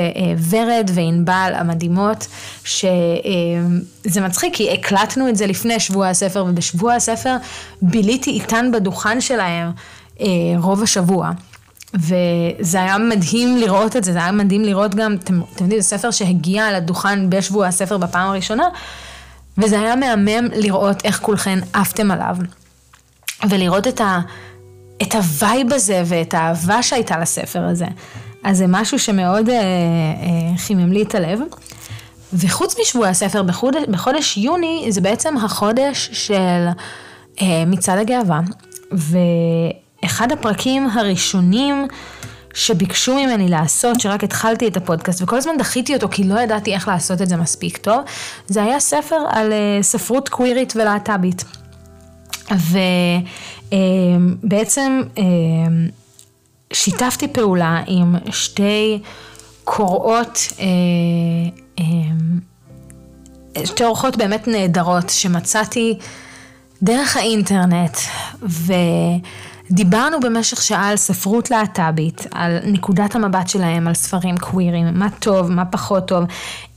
ורד וענבל המדהימות, שזה מצחיק כי הקלטנו את זה לפני שבוע הספר, ובשבוע הספר ביליתי איתן בדוכן שלהם רוב השבוע. וזה היה מדהים לראות את זה, זה היה מדהים לראות גם, אתם, אתם יודעים, זה ספר שהגיע לדוכן בשבוע הספר בפעם הראשונה, וזה היה מהמם לראות איך כולכן עפתם עליו, ולראות את, ה, את ה vibe הזה ואת האהבה שהייתה לספר הזה. אז זה משהו שמאוד אה, אה, חימם לי את הלב. וחוץ משבוע הספר, בחודש, בחודש יוני, זה בעצם החודש של אה, מצעד הגאווה. ו... אחד הפרקים הראשונים שביקשו ממני לעשות, שרק התחלתי את הפודקאסט, וכל הזמן דחיתי אותו כי לא ידעתי איך לעשות את זה מספיק טוב, זה היה ספר על אה, ספרות קווירית ולהט"בית. ובעצם uh, uh, שיתפתי פעולה עם שתי קוראות, uh, uh, שתי אורחות באמת נהדרות שמצאתי דרך האינטרנט, ו... דיברנו במשך שעה על ספרות להט"בית, על נקודת המבט שלהם, על ספרים קווירים, מה טוב, מה פחות טוב,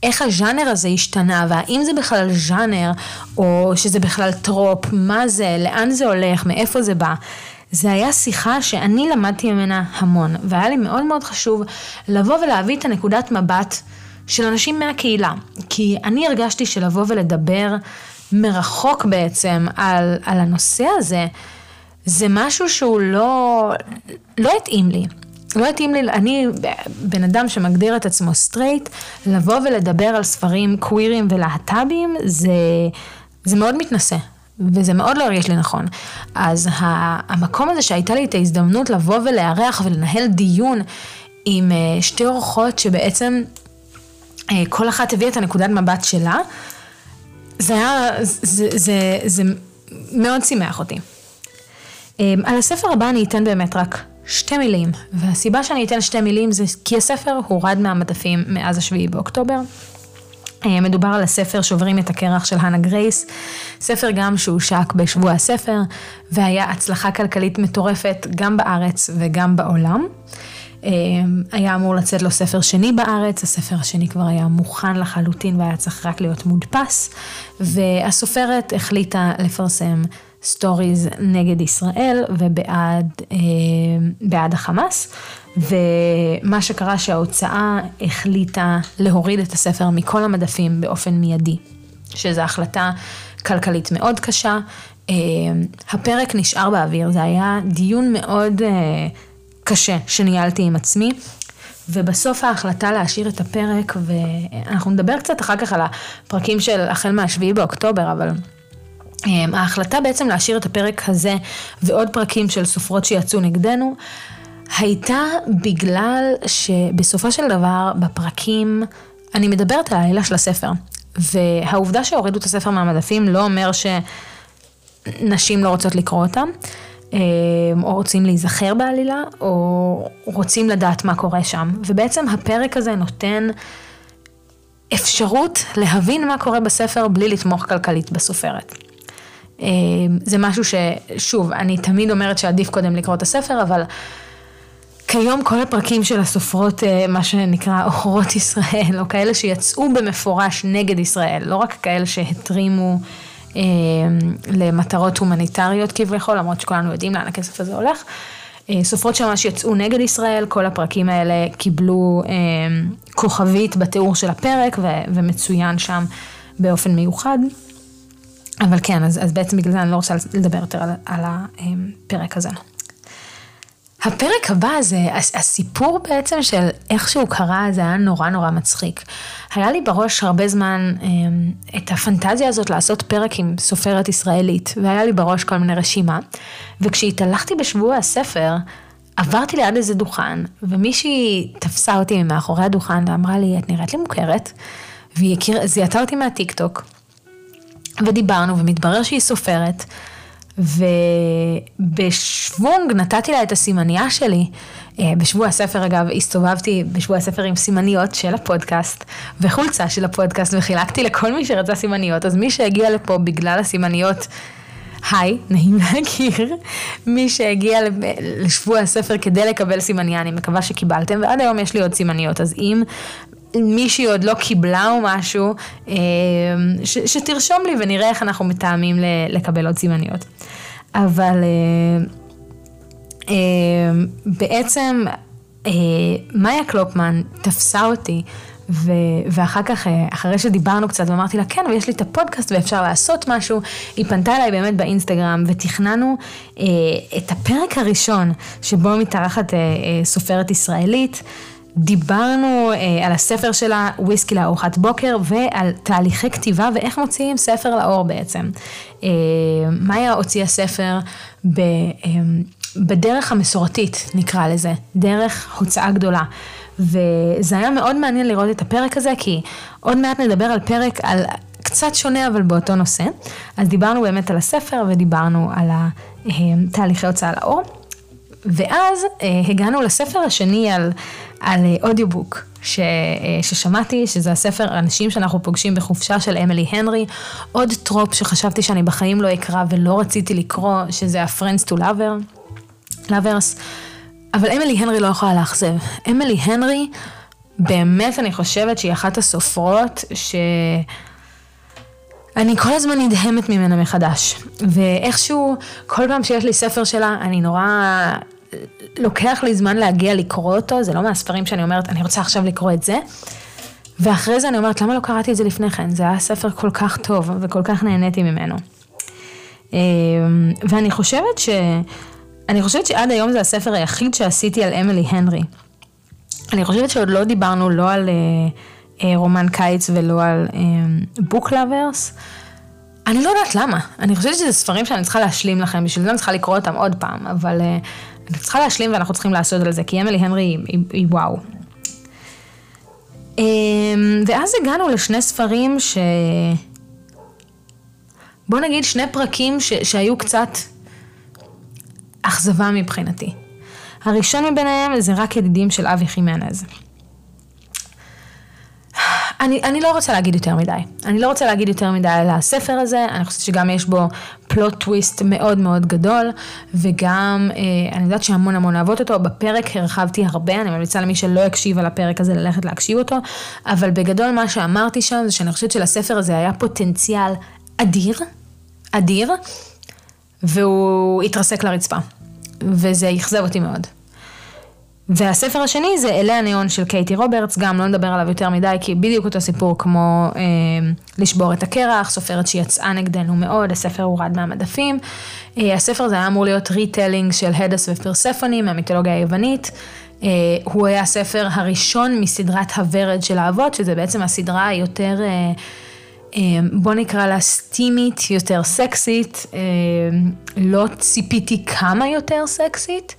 איך הז'אנר הזה השתנה, והאם זה בכלל ז'אנר, או שזה בכלל trope, מה זה, לאן זה הולך, מאיפה זה בא. זה היה שיחה שאני למדתי ממנה המון, והיה לי מאוד מאוד חשוב לבוא ולהביא את הנקודת מבט של אנשים מהקהילה. כי אני הרגשתי שלבוא ולדבר מרחוק בעצם על, על הנושא הזה, זה משהו שהוא לא, לא התאים לי. לא התאים לי, אני בן אדם שמגדיר את עצמו סטרייט, לבוא ולדבר על ספרים קווירים ולהט"בים, זה, זה מאוד מתנשא. וזה מאוד לא הרגיש לי נכון. אז המקום הזה שהייתה לי את ההזדמנות לבוא ולארח ולנהל דיון עם אה, שתי אורחות שבעצם אה, כל אחת הביאה את הנקודת מבט שלה, זה היה, זה, זה, זה, זה מאוד שימח אותי. אמ, על הספר הבא אני אתן באמת רק שתי מילים, והסיבה שאני אתן שתי מילים זה כי הספר הורד מהמדפים מאז השביעי באוקטובר. אמ, מדובר על הספר שוברים את הקרח של הנה גרייס, ספר גם שהושק בשבוע הספר, והיה הצלחה כלכלית מטורפת גם בארץ וגם בעולם. אמ, היה אמור לצאת לו ספר שני בארץ, הספר השני כבר היה מוכן לחלוטין והיה צריך רק להיות מודפס, והסופרת החליטה לפרסם סטוריז נגד ישראל ובעד אה, בעד החמאס, ומה שקרה שההוצאה החליטה להוריד את הספר מכל המדפים באופן מיידי, שזו החלטה כלכלית מאוד קשה. אה, הפרק נשאר באוויר, זה היה דיון מאוד אה, קשה שניהלתי עם עצמי. ובסוף ההחלטה להשאיר את הפרק, ואנחנו נדבר קצת אחר כך על הפרקים של החל מהשביעי באוקטובר, אבל ההחלטה בעצם להשאיר את הפרק הזה ועוד פרקים של סופרות שיצאו נגדנו, הייתה בגלל שבסופו של דבר בפרקים, אני מדברת על העלילה של הספר, והעובדה שהורידו את הספר מהמדפים לא אומר שנשים לא רוצות לקרוא אותם. אמ, או רוצים להיזכר בעלילה, או רוצים לדעת מה קורה שם. ובעצם הפרק הזה נותן אפשרות להבין מה קורה בספר בלי לתמוך כלכלית בסופרת. אמ, זה משהו ששוב, אני תמיד אומרת שעדיף קודם לקרוא את הספר, אבל כיום כל הפרקים של הסופרות, אה, מה שנקרא אוכרות ישראל, או כאלה שיצאו במפורש נגד ישראל, לא רק כאלה שהתרימו אה, למטרות הומניטריות כביכול, למרות שכולנו יודעים לאן הכסף הזה הולך. אה, סופרות שממש יצאו נגד ישראל, כל הפרקים האלה קיבלו אה, כוכבית בתיאור של הפרק ו- ומצוין שם באופן מיוחד. אבל כן, אז, אז בעצם בגלל זה אני לא רוצה לדבר יותר על, על הפרק הזה. הפרק הבא זה הסיפור בעצם של איך שהוא קרה, זה היה נורא נורא מצחיק. היה לי בראש הרבה זמן אמ, את הפנטזיה הזאת לעשות פרק עם סופרת ישראלית, והיה לי בראש כל מיני רשימה. וכשהתהלכתי בשבוע הספר, עברתי ליד איזה דוכן, ומישהי תפסה אותי מאחורי הדוכן ואמרה לי, את נראית לי מוכרת, והיא זיהתה אותי מהטיקטוק, ודיברנו, ומתברר שהיא סופרת. ובשוונג נתתי לה את הסימנייה שלי. אה, בשבוע הספר אגב, הסתובבתי בשבוע הספר עם סימניות של הפודקאסט וחולצה של הפודקאסט וחילקתי לכל מי שרצה סימניות, אז מי שהגיע לפה בגלל הסימניות, היי, נעים להכיר. מי שהגיע לשבוע הספר כדי לקבל סימניה, אני מקווה שקיבלתם, ועד היום יש לי עוד סימניות, אז אם מישהי עוד לא קיבלה או משהו, אה, ש, שתרשום לי ונראה איך אנחנו מתאמים לקבל עוד סימניות. אבל אה, אה, בעצם מאיה קלופמן תפסה אותי. ו- ואחר כך, אחרי שדיברנו קצת, ואמרתי לה, כן, ויש לי את הפודקאסט ואפשר לעשות משהו, היא פנתה אליי באמת באינסטגרם, ותכננו אה, את הפרק הראשון, שבו מתארחת אה, אה, סופרת ישראלית, דיברנו אה, על הספר שלה, וויסקי לארוחת בוקר, ועל תהליכי כתיבה ואיך מוציאים ספר לאור בעצם. אה, מאיה הוציאה ספר אה, בדרך המסורתית, נקרא לזה, דרך הוצאה גדולה. וזה היה מאוד מעניין לראות את הפרק הזה, כי עוד מעט נדבר על פרק, על קצת שונה אבל באותו נושא. אז דיברנו באמת על הספר ודיברנו על התהליכי אה, הוצאה לאור. ואז אה, הגענו לספר השני על, על אודיובוק, ש, אה, ששמעתי, שזה הספר אנשים שאנחנו פוגשים בחופשה של אמילי הנרי, עוד טרופ שחשבתי שאני בחיים לא אקרא ולא רציתי לקרוא, שזה ה-Friends to Lover, Lovers, אבל אמילי הנרי לא יכולה לאכזב. אמילי הנרי, באמת אני חושבת שהיא אחת הסופרות ש... אני כל הזמן נדהמת ממנה מחדש, ואיכשהו, כל פעם שיש לי ספר שלה, אני נורא לוקח לי זמן להגיע לקרוא אותו, זה לא מהספרים שאני אומרת, אני רוצה עכשיו לקרוא את זה. ואחרי זה אני אומרת, למה לא קראתי את זה לפני כן? זה היה ספר כל כך טוב וכל כך נהניתי ממנו. אמ, ואני חושבת ש... אני חושבת שעד היום זה הספר היחיד שעשיתי על אמילי הנרי. אני חושבת שעוד לא דיברנו לא על uh, uh, רומן קיץ ולא על בוק um, לאברס. אני לא יודעת למה. אני חושבת שזה ספרים שאני צריכה להשלים לכם, בשביל זה אני צריכה לקרוא אותם עוד פעם, אבל uh, אני צריכה להשלים ואנחנו צריכים לעשות על זה, כי אמילי הנרי היא, היא, היא וואו. אמ, ואז הגענו לשני ספרים ש... בוא נגיד שני פרקים ש... שהיו קצת אכזבה מבחינתי. הראשון מביניהם זה רק ידידים של אבי חימנז. אני, אני לא רוצה להגיד יותר מדי. אני לא רוצה להגיד יותר מדי על הספר הזה, אני חושבת שגם יש בו פלוט טוויסט מאוד מאוד גדול, וגם אה, אני יודעת שהמון המון אוהבות אותו, בפרק הרחבתי הרבה, אני ממליצה למי שלא יקשיב על הפרק הזה ללכת להקשיב אותו, אבל בגדול מה שאמרתי שם זה שאני חושבת שלספר הזה היה פוטנציאל אדיר, אדיר, והוא התרסק לרצפה, וזה אכזב אותי מאוד. והספר השני זה אלי הניאון של קייטי רוברטס, גם לא נדבר עליו יותר מדי, כי בדיוק אותו סיפור כמו אה, לשבור את הקרח, סופרת שיצאה נגדנו מאוד, הספר הורד מהמדפים. אה, הספר הזה היה אמור להיות retelling של האדס ופרספוני מהמיתולוגיה היוונית. אה, הוא היה הספר הראשון מסדרת הוורד של האבות, שזה בעצם הסדרה היותר... אה, אה, בוא נקרא לה סטימית, יותר סקסית, אה, לא ציפיתי כמה יותר סקסית.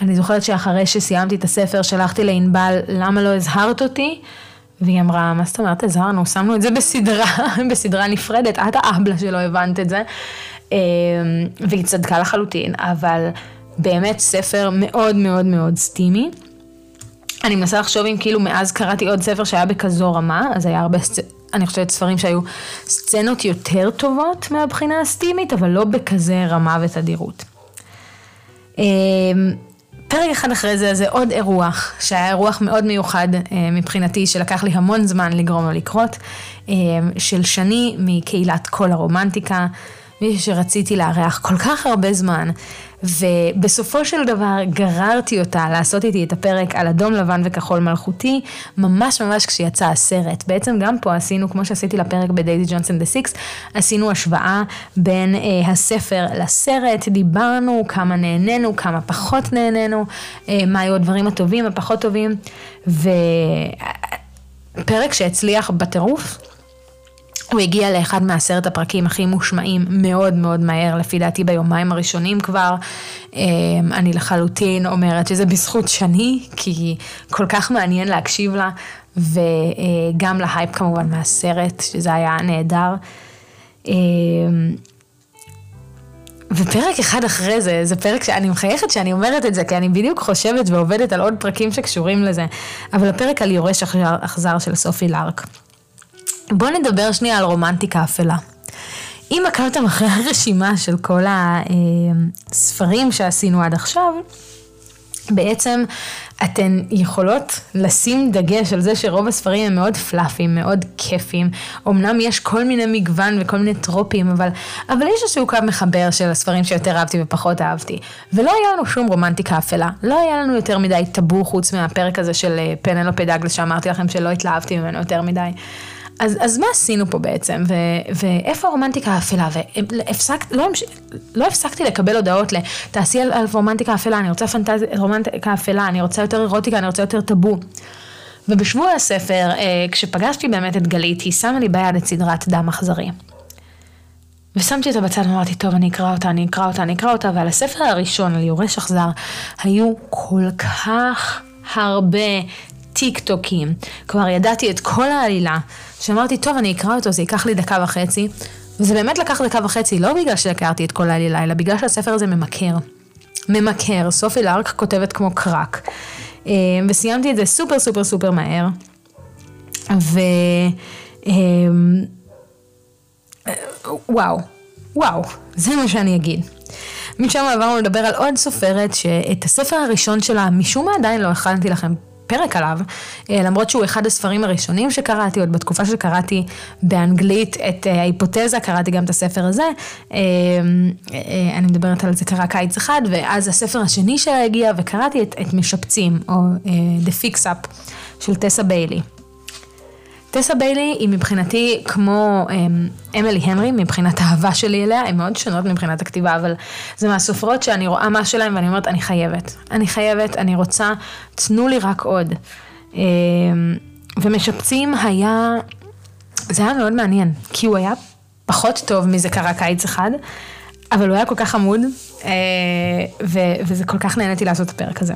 אני זוכרת שאחרי שסיימתי את הספר שלחתי לענבל, למה לא הזהרת אותי? והיא אמרה, מה זאת אומרת הזהרנו? שמנו את זה בסדרה, בסדרה נפרדת, את האבלה שלא הבנת את זה. אה, והיא צדקה לחלוטין, אבל באמת ספר מאוד מאוד מאוד סטימי. אני מנסה לחשוב אם כאילו מאז קראתי עוד ספר שהיה בכזו רמה, אז היה הרבה, אני חושבת ספרים שהיו סצנות יותר טובות מהבחינה הסטימית, אבל לא בכזה רמה ותדירות. פרק אחד אחרי זה זה עוד אירוח, שהיה אירוח מאוד מיוחד אה, מבחינתי, שלקח לי המון זמן לגרום לו לקרות, אה, של שני מקהילת כל הרומנטיקה, מישהו שרציתי לארח כל כך הרבה זמן, ובסופו של דבר גררתי אותה לעשות איתי את הפרק על אדום לבן וכחול מלכותי, ממש ממש כשיצא הסרט. בעצם גם פה עשינו, כמו שעשיתי לפרק בדייזי ג'ונסון דה סיקס, עשינו השוואה בין אה, הספר לסרט, דיברנו כמה נהנינו, כמה פחות נהנינו, אה, מה היו הדברים הטובים, הפחות טובים, ופרק שהצליח בטירוף. הוא הגיע לאחד מעשרת הפרקים הכי מושמעים מאוד מאוד מהר, לפי דעתי ביומיים הראשונים כבר. אמ, אני לחלוטין אומרת שזה בזכות שני, כי כל כך מעניין להקשיב לה, וגם להייפ כמובן מהסרט, שזה היה נהדר. אמ, ופרק אחד אחרי זה, זה פרק שאני מחייכת שאני אומרת את זה, כי אני בדיוק חושבת ועובדת על עוד פרקים שקשורים לזה, אבל הפרק על יורש אכזר של סופי לארק. בואו נדבר שנייה על רומנטיקה אפלה. אם עקבתם אחרי הרשימה של כל הספרים שעשינו עד עכשיו, בעצם אתן יכולות לשים דגש על זה שרוב הספרים הם מאוד פלאפיים, מאוד כיפיים. אמנם יש כל מיני מגוון וכל מיני טרופים, אבל, אבל יש איזשהו קו מחבר של הספרים שיותר אהבתי ופחות אהבתי. ולא היה לנו שום רומנטיקה אפלה. לא היה לנו יותר מדי טאבו חוץ מהפרק הזה של אה, פנלופי דאגלס שאמרתי לכם שלא התלהבתי ממנו יותר מדי. אז, אז מה עשינו פה בעצם, ו, ואיפה הרומנטיקה האפלה, והפסק, לא, לא הפסקתי לקבל הודעות לתעשי על, על רומנטיקה אפלה, אני רוצה פנטזיה, רומנטיקה אפלה, אני רוצה יותר אירוטיקה, אני רוצה יותר טאבו. ובשבוע הספר, אה, כשפגשתי באמת את גלית, היא שמה לי ביד את סדרת דם אכזרי. ושמתי אותה בצד ואמרתי, טוב, אני אקרא אותה, אני אקרא אותה, אני אקרא אותה, ועל הספר הראשון, על יורש אכזר, היו כל כך הרבה טיק טוקים. כבר ידעתי את כל העלילה, שאמרתי, טוב, אני אקרא אותו, זה ייקח לי דקה וחצי. וזה באמת לקח דקה וחצי, לא בגלל שהכרתי את כל העלילה, אלא בגלל שהספר הזה ממכר. ממכר, סופי לארק כותבת כמו crack. אה, וסיימתי את זה סופר סופר סופר מהר. ו... אה, וואו, וואו, זה מה שאני אגיד. משם עברנו לדבר על עוד סופרת שאת הספר הראשון שלה, משום מה עדיין לא הכנתי לכם פרק עליו, אה, למרות שהוא אחד הספרים הראשונים שקראתי, עוד בתקופה שקראתי באנגלית את אה, ההיפותזה, קראתי גם את הספר הזה, אה, אני מדברת על זה קרה קיץ אחד, ואז הספר השני שלה הגיע וקראתי את, את משפצים, או The Fix Up של טסה ביילי. טסה ביילי היא מבחינתי כמו אמ, אמילי הנרי, מבחינת האהבה שלי אליה, הן מאוד שונות מבחינת הכתיבה, אבל זה מהסופרות שאני רואה מה שלהן ואני אומרת, אני חייבת. אני חייבת, אני רוצה, תנו לי רק עוד. אמ, ומשפצים היה, זה היה מאוד מעניין, כי הוא היה פחות טוב מזה קרה קיץ אחד, אבל הוא היה כל כך עמוד, אה, וזה כל כך נהניתי לעשות את הפרק הזה.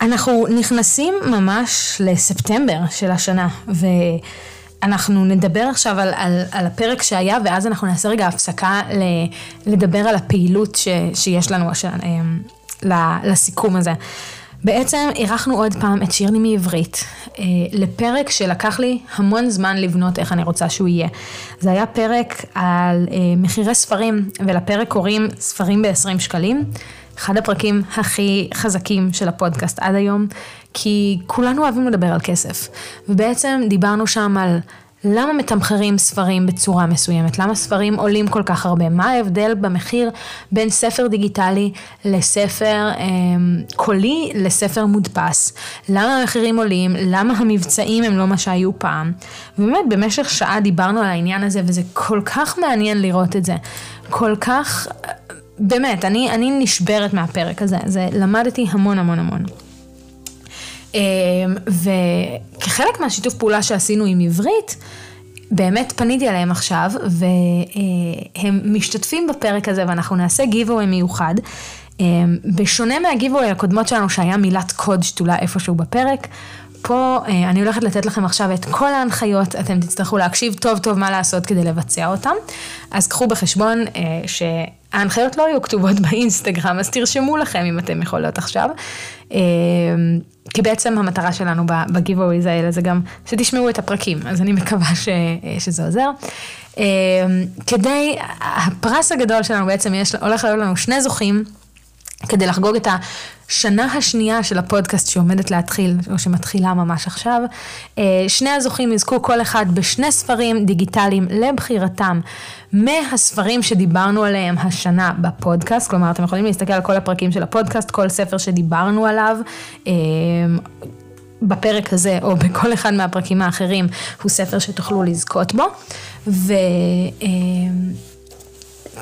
אנחנו נכנסים ממש לספטמבר של השנה, ואנחנו נדבר עכשיו על, על, על הפרק שהיה, ואז אנחנו נעשה רגע הפסקה ל, לדבר על הפעילות ש, שיש לנו השנה, אה, לסיכום הזה. בעצם אירחנו עוד פעם את שירני מעברית אה, לפרק שלקח לי המון זמן לבנות איך אני רוצה שהוא יהיה. זה היה פרק על אה, מחירי ספרים, ולפרק קוראים ספרים ב-20 שקלים. אחד הפרקים הכי חזקים של הפודקאסט עד היום, כי כולנו אוהבים לדבר על כסף. ובעצם דיברנו שם על למה מתמחרים ספרים בצורה מסוימת? למה ספרים עולים כל כך הרבה? מה ההבדל במחיר בין ספר דיגיטלי לספר אה, קולי לספר מודפס? למה המחירים עולים? למה המבצעים הם לא מה שהיו פעם? ובאמת במשך שעה דיברנו על העניין הזה וזה כל כך מעניין לראות את זה. כל כך, באמת, אני, אני נשברת מהפרק הזה, זה למדתי המון המון המון. אמ, וכחלק מהשיתוף פעולה שעשינו עם עברית, באמת פניתי אליהם עכשיו, והם משתתפים בפרק הזה, ואנחנו נעשה giveaway מיוחד. אמ, בשונה מהגיבווי הקודמות שלנו, שהיה מילת קוד שתולה איפשהו בפרק, פה אה, אני הולכת לתת לכם עכשיו את כל ההנחיות, אתם תצטרכו להקשיב טוב טוב מה לעשות כדי לבצע אותם. אז קחו בחשבון אה, שההנחיות לא יהיו כתובות באינסטגרם, אז תרשמו לכם אם אתם יכולות עכשיו. אה, כי בעצם המטרה שלנו בגיבווויז האלה זה גם שתשמעו את הפרקים, אז אני מקווה ש, שזה עוזר. כדי, הפרס הגדול שלנו בעצם יש, הולך להיות לנו שני זוכים. כדי לחגוג את השנה השנייה של הפודקאסט שעומדת להתחיל, או שמתחילה ממש עכשיו. אה, שני הזוכים יזכו כל אחד בשני ספרים דיגיטליים לבחירתם מהספרים שדיברנו עליהם השנה בפודקאסט, כלומר אתם יכולים להסתכל על כל הפרקים של הפודקאסט, כל ספר שדיברנו עליו. אה, בפרק הזה או בכל אחד מהפרקים האחרים הוא ספר שתוכלו לזכות בו. ו...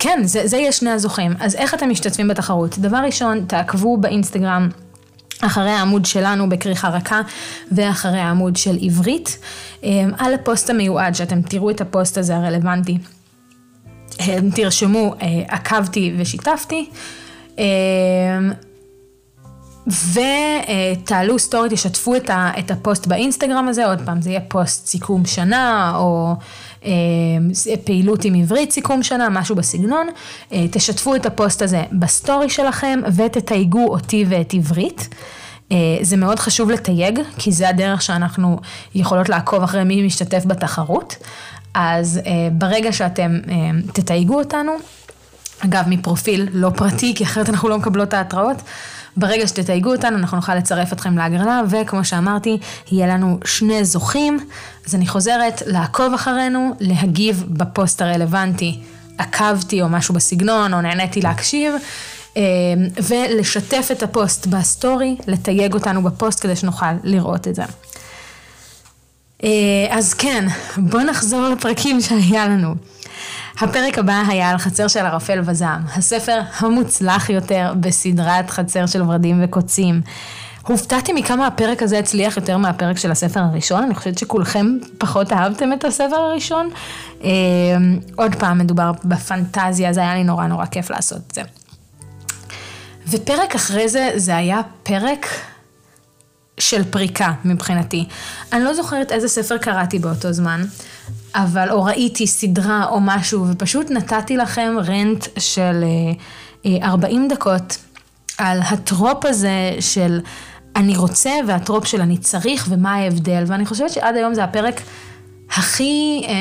כן, זה, זה יהיה שני הזוכים. אז איך אתם משתתפים בתחרות? דבר ראשון, תעקבו באינסטגרם. אחרי העמוד שלנו בכריכה רכה ואחרי העמוד של עברית אמ, על הפוסט המיועד שאתם תראו את הפוסט הזה הרלוונטי. תרשמו אה, עקבתי ושיתפתי אמ, ותעלו סטורי, תשתפו את הפוסט באינסטגרם הזה, עוד פעם זה יהיה פוסט סיכום שנה או פעילות עם עברית, סיכום שנה, משהו בסגנון. אה, תשתפו את הפוסט הזה בסטורי שלכם ותתייגו אותי ואת עברית. אה, זה מאוד חשוב לתייג, כי זה הדרך שאנחנו יכולות לעקוב אחרי מי משתתף בתחרות. אז ברגע שאתם תתייגו אותנו, אגב, מפרופיל לא פרטי, כי אחרת אנחנו לא מקבלות את ההתראות. ברגע שתתייגו אותנו, אנחנו נוכל לצרף אתכם להגרלה, וכמו שאמרתי, יהיה לנו שני זוכים. אז אני חוזרת, לעקוב אחרינו, להגיב בפוסט הרלוונטי, עקבתי או משהו בסגנון, או נהניתי להקשיב. אה, ולשתף את הפוסט בסטורי, לתייג אותנו בפוסט כדי שנוכל לראות את זה. אה, אז כן, בואו נחזור לפרקים שהיה לנו. הפרק הבא היה על חצר של ערפל וזעם, הספר המוצלח יותר בסדרת חצר של ורדים וקוצים. הופתעתי מכמה הפרק הזה הצליח יותר מהפרק של הספר הראשון, אני חושבת שכולכם פחות אהבתם את הספר הראשון. אה, עוד פעם, מדובר בפנטזיה, זה היה לי נורא נורא כיף לעשות את זה. ופרק אחרי זה, זה היה פרק של פריקה מבחינתי. אני לא זוכרת איזה ספר קראתי באותו זמן, אבל, או ראיתי סדרה או משהו, ופשוט נתתי לכם רנט של 40 אה, אה, דקות על הטרופ הזה של אני רוצה והטרופ של אני צריך ומה ההבדל, ואני חושבת שעד היום זה הפרק הכי אה,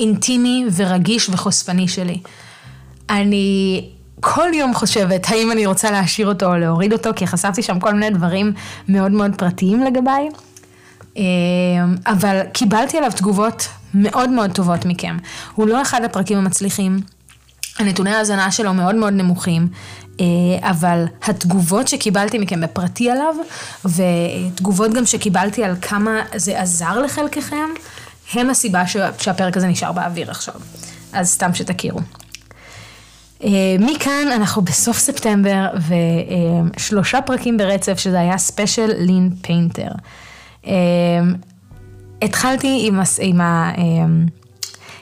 אינטימי ורגיש וחושפני שלי. אני כל יום חושבת האם אני רוצה להשאיר אותו או להוריד אותו, כי חשפתי שם כל מיני דברים מאוד מאוד פרטיים לגביי. אה, אבל קיבלתי עליו תגובות מאוד מאוד טובות מכם. הוא לא אחד הפרקים המצליחים, הנתוני ההאזנה שלו מאוד מאוד נמוכים, אה, אבל התגובות שקיבלתי מכם בפרטי עליו, ותגובות גם שקיבלתי על כמה זה עזר לחלקכם, הם הסיבה שהפרק הזה נשאר באוויר עכשיו. אז סתם שתכירו. אה, מכאן אנחנו בסוף ספטמבר ושלושה פרקים ברצף שזה היה ספיישל לין פיינטר. התחלתי עם, הס... עם, ה... אמ,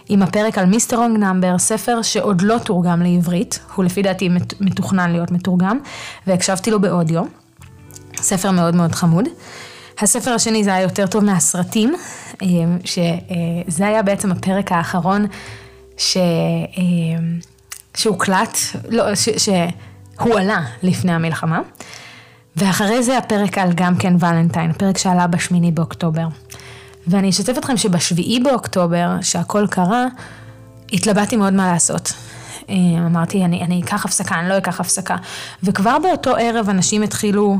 עם הפרק על מיסטר רונג נאמבר, ספר שעוד לא תורגם לעברית, הוא לפי דעתי מתוכנן להיות מתורגם, והקשבתי לו באודיו, ספר מאוד מאוד חמוד. הספר השני זה היה יותר טוב מהסרטים, אמ, שזה היה בעצם הפרק האחרון ש... שהוקלט, לא, ש... שהוא עלה לפני המלחמה. ואחרי זה הפרק על גם כן ולנטיין, פרק שעלה בשמיני באוקטובר. ואני אשתף אתכם שבשביעי באוקטובר, שהכל קרה, התלבטתי מאוד מה לעשות. אה, אמרתי, אני, אני אקח הפסקה, אני לא אקח הפסקה. וכבר באותו ערב אנשים התחילו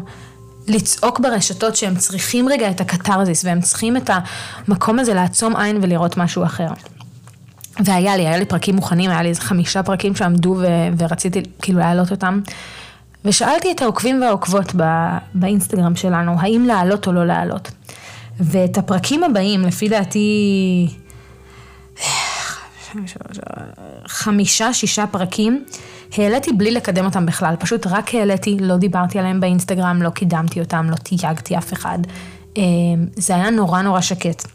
לצעוק ברשתות שהם צריכים רגע את הקתרזיס והם צריכים את המקום הזה לעצום עין ולראות משהו אחר. והיה לי, היה לי פרקים מוכנים, היה לי איזה חמישה פרקים שעמדו ו- ורציתי כאילו להעלות אותם. ושאלתי את העוקבים והעוקבות ב- באינסטגרם שלנו, האם להעלות או לא להעלות. ואת הפרקים הבאים, לפי דעתי, חמישה, שישה פרקים, העליתי בלי לקדם אותם בכלל, פשוט רק העליתי, לא דיברתי עליהם באינסטגרם, לא קידמתי אותם, לא תייגתי אף אחד. אמ, זה היה נורא נורא שקט.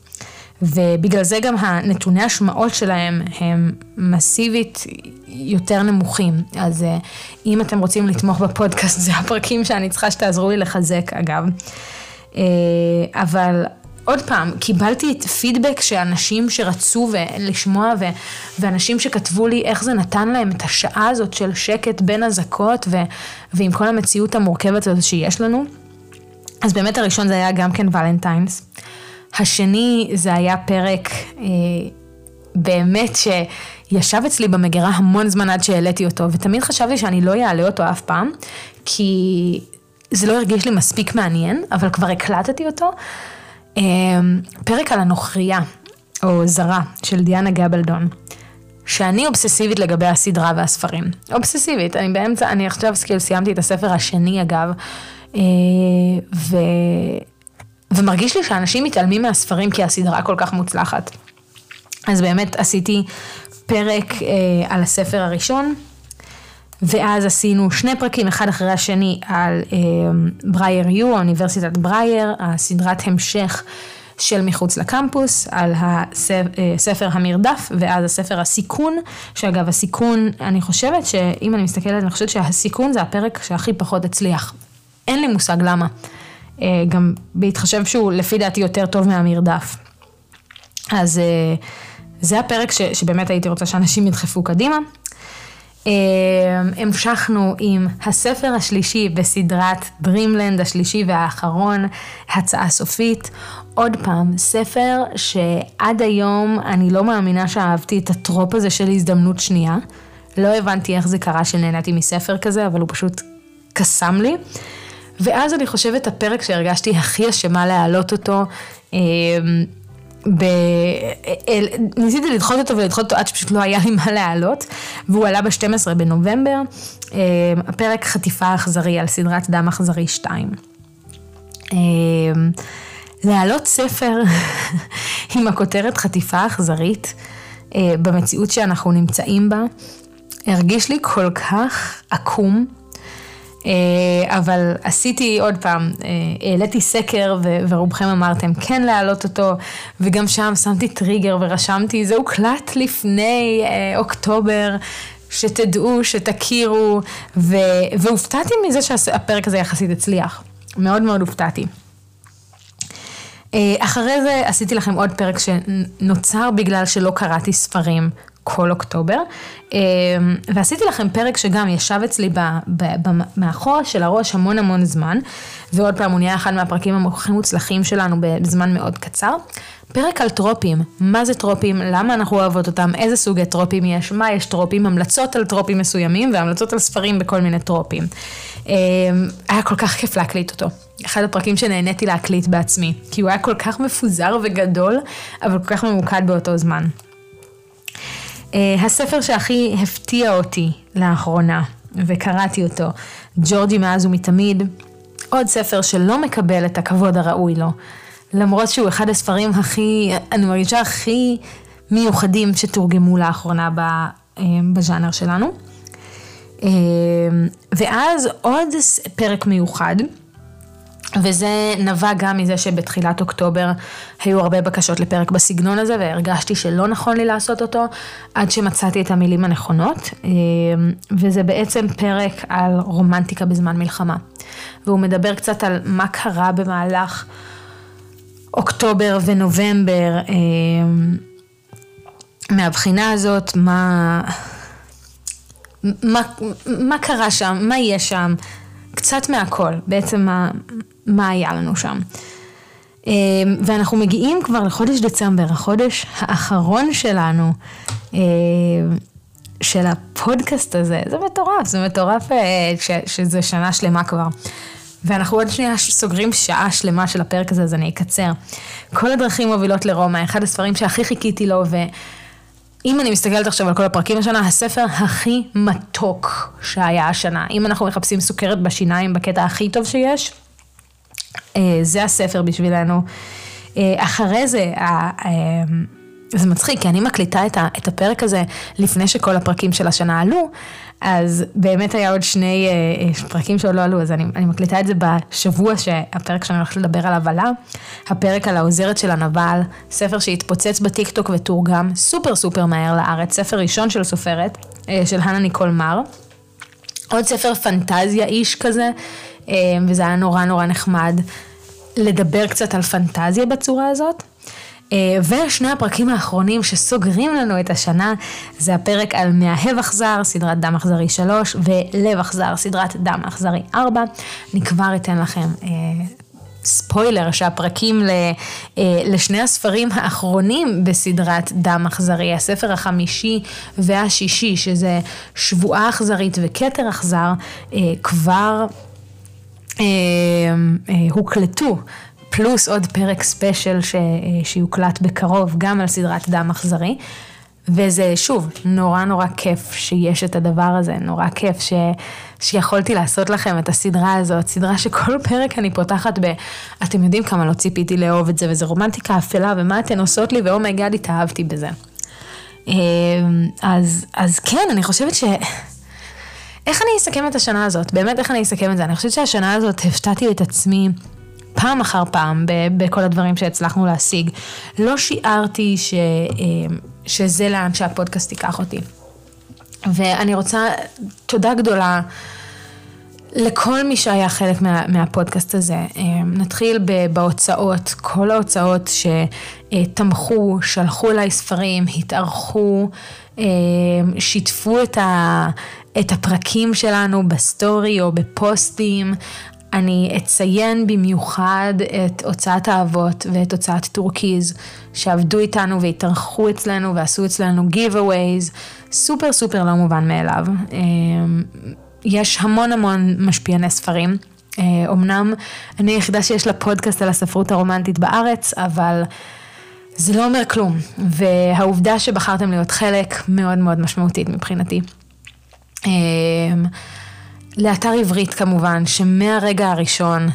ובגלל זה גם הנתוני השמעות שלהם הם מסיבית יותר נמוכים. אז אה, אם אתם רוצים לתמוך בפודקאסט, זה הפרקים שאני צריכה שתעזרו לי לחזק, אגב. אה, אבל עוד פעם, קיבלתי את פידבק שאנשים שרצו לשמוע ו- ואנשים שכתבו לי איך זה נתן להם את השעה הזאת של שקט בין אזעקות ו- ועם כל המציאות המורכבת הזאת שיש לנו. אז באמת הראשון זה היה גם כן ולנטיינס. השני זה היה פרק אה, באמת שישב אצלי במגירה המון זמן עד שהעליתי אותו, ותמיד חשבתי שאני לא אעלה אותו אף פעם, כי זה לא הרגיש לי מספיק מעניין, אבל כבר הקלטתי אותו. אה, פרק על הנוכריה, או זרה, של דיאנה גבלדון. שאני אובססיבית לגבי הסדרה והספרים. אובססיבית, אני באמצע, אני עכשיו כאילו סיימתי את הספר השני אגב, אה. ומרגיש לי שאנשים מתעלמים מהספרים כי הסדרה כל כך מוצלחת. אז באמת עשיתי פרק אה, על הספר הראשון, ואז עשינו שני פרקים אחד אחרי השני על אה, ברייר יו, אוניברסיטת ברייר, הסדרת המשך של מחוץ לקמפוס, על הספר אה, המרדף, ואז הספר הסיכון, שאגב הסיכון, אני חושבת שאם אני מסתכלת, אני חושבת שהסיכון זה הפרק שהכי פחות הצליח. אין לי מושג למה. אה, גם בהתחשב שהוא לפי דעתי יותר טוב מהמרדף. אז אה, זה הפרק ש, שבאמת הייתי רוצה שאנשים ידחפו קדימה. אה, המשכנו עם הספר השלישי בסדרת דרימלנד השלישי והאחרון, הצעה סופית. עוד פעם, ספר שעד היום אני לא מאמינה שאהבתי את הטרופ הזה של הזדמנות שנייה. לא הבנתי איך זה קרה שנהניתי מספר כזה, אבל הוא פשוט קסם לי. ואז אני חושבת הפרק שהרגשתי הכי אשמה להעלות אותו, אמ, ב... אל... ניסיתי לדחות אותו ולדחות אותו עד שפשוט לא היה לי מה להעלות, והוא עלה ב-12 בנובמבר, אמ, הפרק חטיפה אכזרי על סדרת דם אכזרי 2. אמ, להעלות ספר עם הכותרת חטיפה אכזרית, אה, במציאות שאנחנו נמצאים בה, הרגיש לי כל כך עקום. אה, אבל עשיתי עוד פעם, אה, העליתי סקר ורובכם אמרתם כן להעלות אותו, וגם שם שמתי טריגר ורשמתי, זה הוקלט לפני אה, אוקטובר. שתדעו, שתכירו, ו... והופתעתי מזה שהפרק הזה יחסית הצליח. מאוד מאוד הופתעתי. אחרי זה עשיתי לכם עוד פרק שנוצר בגלל שלא קראתי ספרים כל אוקטובר. אמ, ועשיתי לכם פרק שגם ישב אצלי ב, ב, ב, מאחור של הראש המון המון זמן, ועוד פעם הוא נהיה אחד מהפרקים הכי מוצלחים שלנו בזמן מאוד קצר. פרק על טרופים, מה זה טרופים, למה אנחנו אוהבות אותם, איזה סוגי טרופים יש, מה יש טרופים, המלצות על טרופים מסוימים והמלצות על ספרים בכל מיני טרופים. אמ, היה כל כך כיף להקליט אותו. אחד הפרקים שנהניתי להקליט בעצמי, כי הוא היה כל כך מפוזר וגדול, אבל כל כך ממוקד באותו זמן. Uh, הספר שהכי הפתיע אותי לאחרונה, וקראתי אותו, ג'ורג'י מאז ומתמיד, עוד ספר שלא מקבל את הכבוד הראוי לו, למרות שהוא אחד הספרים הכי, אני מרגישה הכי מיוחדים שתורגמו לאחרונה אה, בז'אנר שלנו. Uh, ואז עוד פרק מיוחד, וזה נבע גם מזה שבתחילת אוקטובר היו הרבה בקשות לפרק בסגנון הזה והרגשתי שלא נכון לי לעשות אותו עד שמצאתי את המילים הנכונות אה, וזה בעצם פרק על רומנטיקה בזמן מלחמה. והוא מדבר קצת על מה קרה במהלך אוקטובר ונובמבר אה, מהבחינה הזאת מה, מה, מה קרה שם, מה יהיה שם, קצת מהכל, בעצם מה, מה היה לנו שם. אמ, ואנחנו מגיעים כבר לחודש דצמבר, החודש האחרון שלנו, אמ, של הפודקאסט הזה, זה מטורף, זה מטורף אה, ש, שזה שנה שלמה כבר. ואנחנו עוד שנייה סוגרים שעה שלמה של הפרק הזה, אז אני אקצר. כל הדרכים מובילות לרומא, אחד הספרים שהכי חיכיתי לו, ואם אני מסתכלת עכשיו על כל הפרקים השנה, הספר הכי מתוק שהיה השנה. אם אנחנו מחפשים סוכרת בשיניים בקטע הכי טוב שיש, אה, זה הספר בשבילנו. אה, אחרי זה, זה מצחיק, כי אני מקליטה את הפרק הזה לפני שכל הפרקים של השנה עלו, אז באמת היה עוד שני אה, אה, פרקים שעוד לא עלו, אז אני, אני מקליטה את זה בשבוע שהפרק שאני הולכת לדבר עליו עלה, הפרק על העוזרת של הנבל, ספר שהתפוצץ בטיקטוק ותורגם סופר סופר מהר לארץ, ספר ראשון של סופרת, אה, של הנה ניקול מר. עוד ספר פנטזיה איש כזה, וזה היה נורא נורא נחמד לדבר קצת על פנטזיה בצורה הזאת. אה, ושני הפרקים האחרונים שסוגרים לנו את השנה, זה הפרק על מאהב אכזר, סדרת דם אכזרי 3, ולב אכזר, סדרת דם אכזרי 4. אני כבר אתן לכם אה, ספוילר שהפרקים ל, אה, לשני הספרים האחרונים בסדרת דם אכזרי, הספר החמישי והשישי, שזה שבועה אכזרית וכתר אכזר, אה, כבר אה, אה, הוקלטו פלוס עוד פרק ספיישל ש... שיוקלט בקרוב, גם על סדרת דם אכזרי. וזה שוב, נורא נורא כיף שיש את הדבר הזה, נורא כיף ש... שיכולתי לעשות לכם את הסדרה הזאת, סדרה שכל פרק אני פותחת ב... אתם יודעים כמה לא ציפיתי לאהוב את זה, וזה רומנטיקה אפלה, ומה אתן עושות לי, ו oh my god התאהבתי בזה. אמ, אז, אז כן, אני חושבת ש... איך אני אסכם את השנה הזאת? באמת, איך אני אסכם את זה? אני חושבת שהשנה הזאת הפתעתי את עצמי. פעם אחר פעם בכל הדברים שהצלחנו להשיג. לא שיערתי ש, אה, שזה לאן שהפודקאסט ייקח אותי. ואני רוצה, תודה גדולה לכל מי שהיה חלק מה, מהפודקאסט הזה. אה, נתחיל בהוצאות, כל ההוצאות שתמכו, שלחו אליי ספרים, התארחו, אה, שיתפו את, ה, את הפרקים שלנו בסטורי או בפוסטים. אני אציין במיוחד את הוצאת אהבות ואת הוצאת טורקיז, שעבדו איתנו והתארחו אצלנו ועשו אצלנו giveaways, סופר סופר לא מובן מאליו. אמ, יש המון המון משפיעני ספרים. אמנם אני היחידה שיש לה פודקאסט על הספרות הרומנטית בארץ, אבל זה לא אומר כלום. והעובדה שבחרתם להיות חלק מאוד מאוד משמעותית מבחינתי. אמ, לאתר עברית כמובן, שמהרגע הראשון,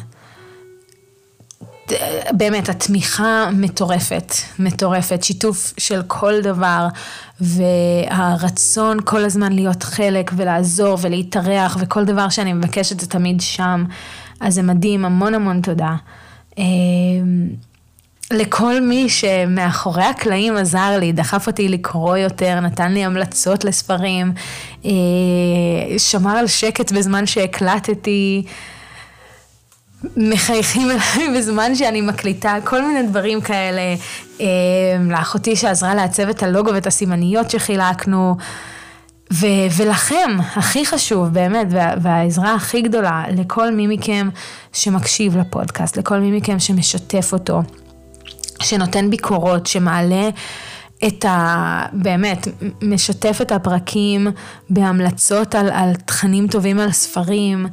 באמת, התמיכה מטורפת, מטורפת, שיתוף של כל דבר, והרצון כל הזמן להיות חלק ולעזור ולהתארח, וכל דבר שאני מבקשת זה תמיד שם, אז זה מדהים, המון המון תודה. לכל מי שמאחורי הקלעים עזר לי, דחף אותי לקרוא יותר, נתן לי המלצות לספרים, אה, שמר על שקט בזמן שהקלטתי, מחייכים אליי בזמן שאני מקליטה, כל מיני דברים כאלה. אה, לאחותי שעזרה לעצב את הלוגו ואת הסימניות שחילקנו. ו- ולכם, הכי חשוב, באמת, וה- והעזרה הכי גדולה, לכל מי מכם שמקשיב לפודקאסט, לכל מי מכם שמשתף אותו. שנותן ביקורות, שמעלה את ה... באמת, משתף את הפרקים בהמלצות על, על תכנים טובים על ספרים.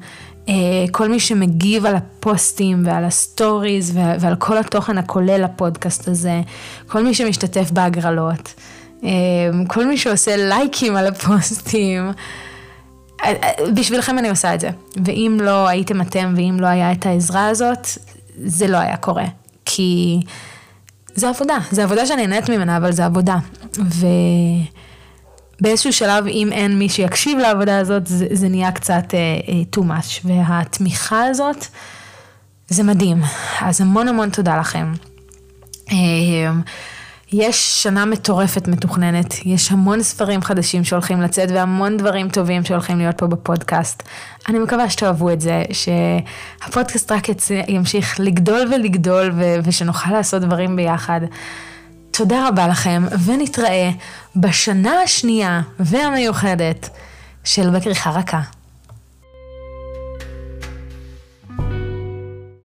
אה, כל מי שמגיב על הפוסטים ועל הסטוריז ועל כל התוכן הכולל לפודקאסט הזה, כל מי שמשתתף בהגרלות, אה, כל מי שעושה לייקים על הפוסטים, אה, בשבילכם אני עושה את זה. ואם לא הייתם אתם ואם לא היה את העזרה הזאת, זה לא היה קורה. כי... זה עבודה, זה עבודה שאני נהנית ממנה, אבל זה עבודה. ובאיזשהו שלב, אם אין מי שיקשיב לעבודה הזאת, זה, זה נהיה קצת uh, too much. והתמיכה הזאת, זה מדהים. אז המון המון תודה לכם. Uh, יש שנה מטורפת מתוכננת, יש המון ספרים חדשים שהולכים לצאת והמון דברים טובים שהולכים להיות פה בפודקאסט. אני מקווה שתאהבו את זה, שהפודקאסט רק ימשיך לגדול ולגדול ו- ושנוכל לעשות דברים ביחד. תודה רבה לכם, ונתראה בשנה השנייה והמיוחדת של בכריכה רכה.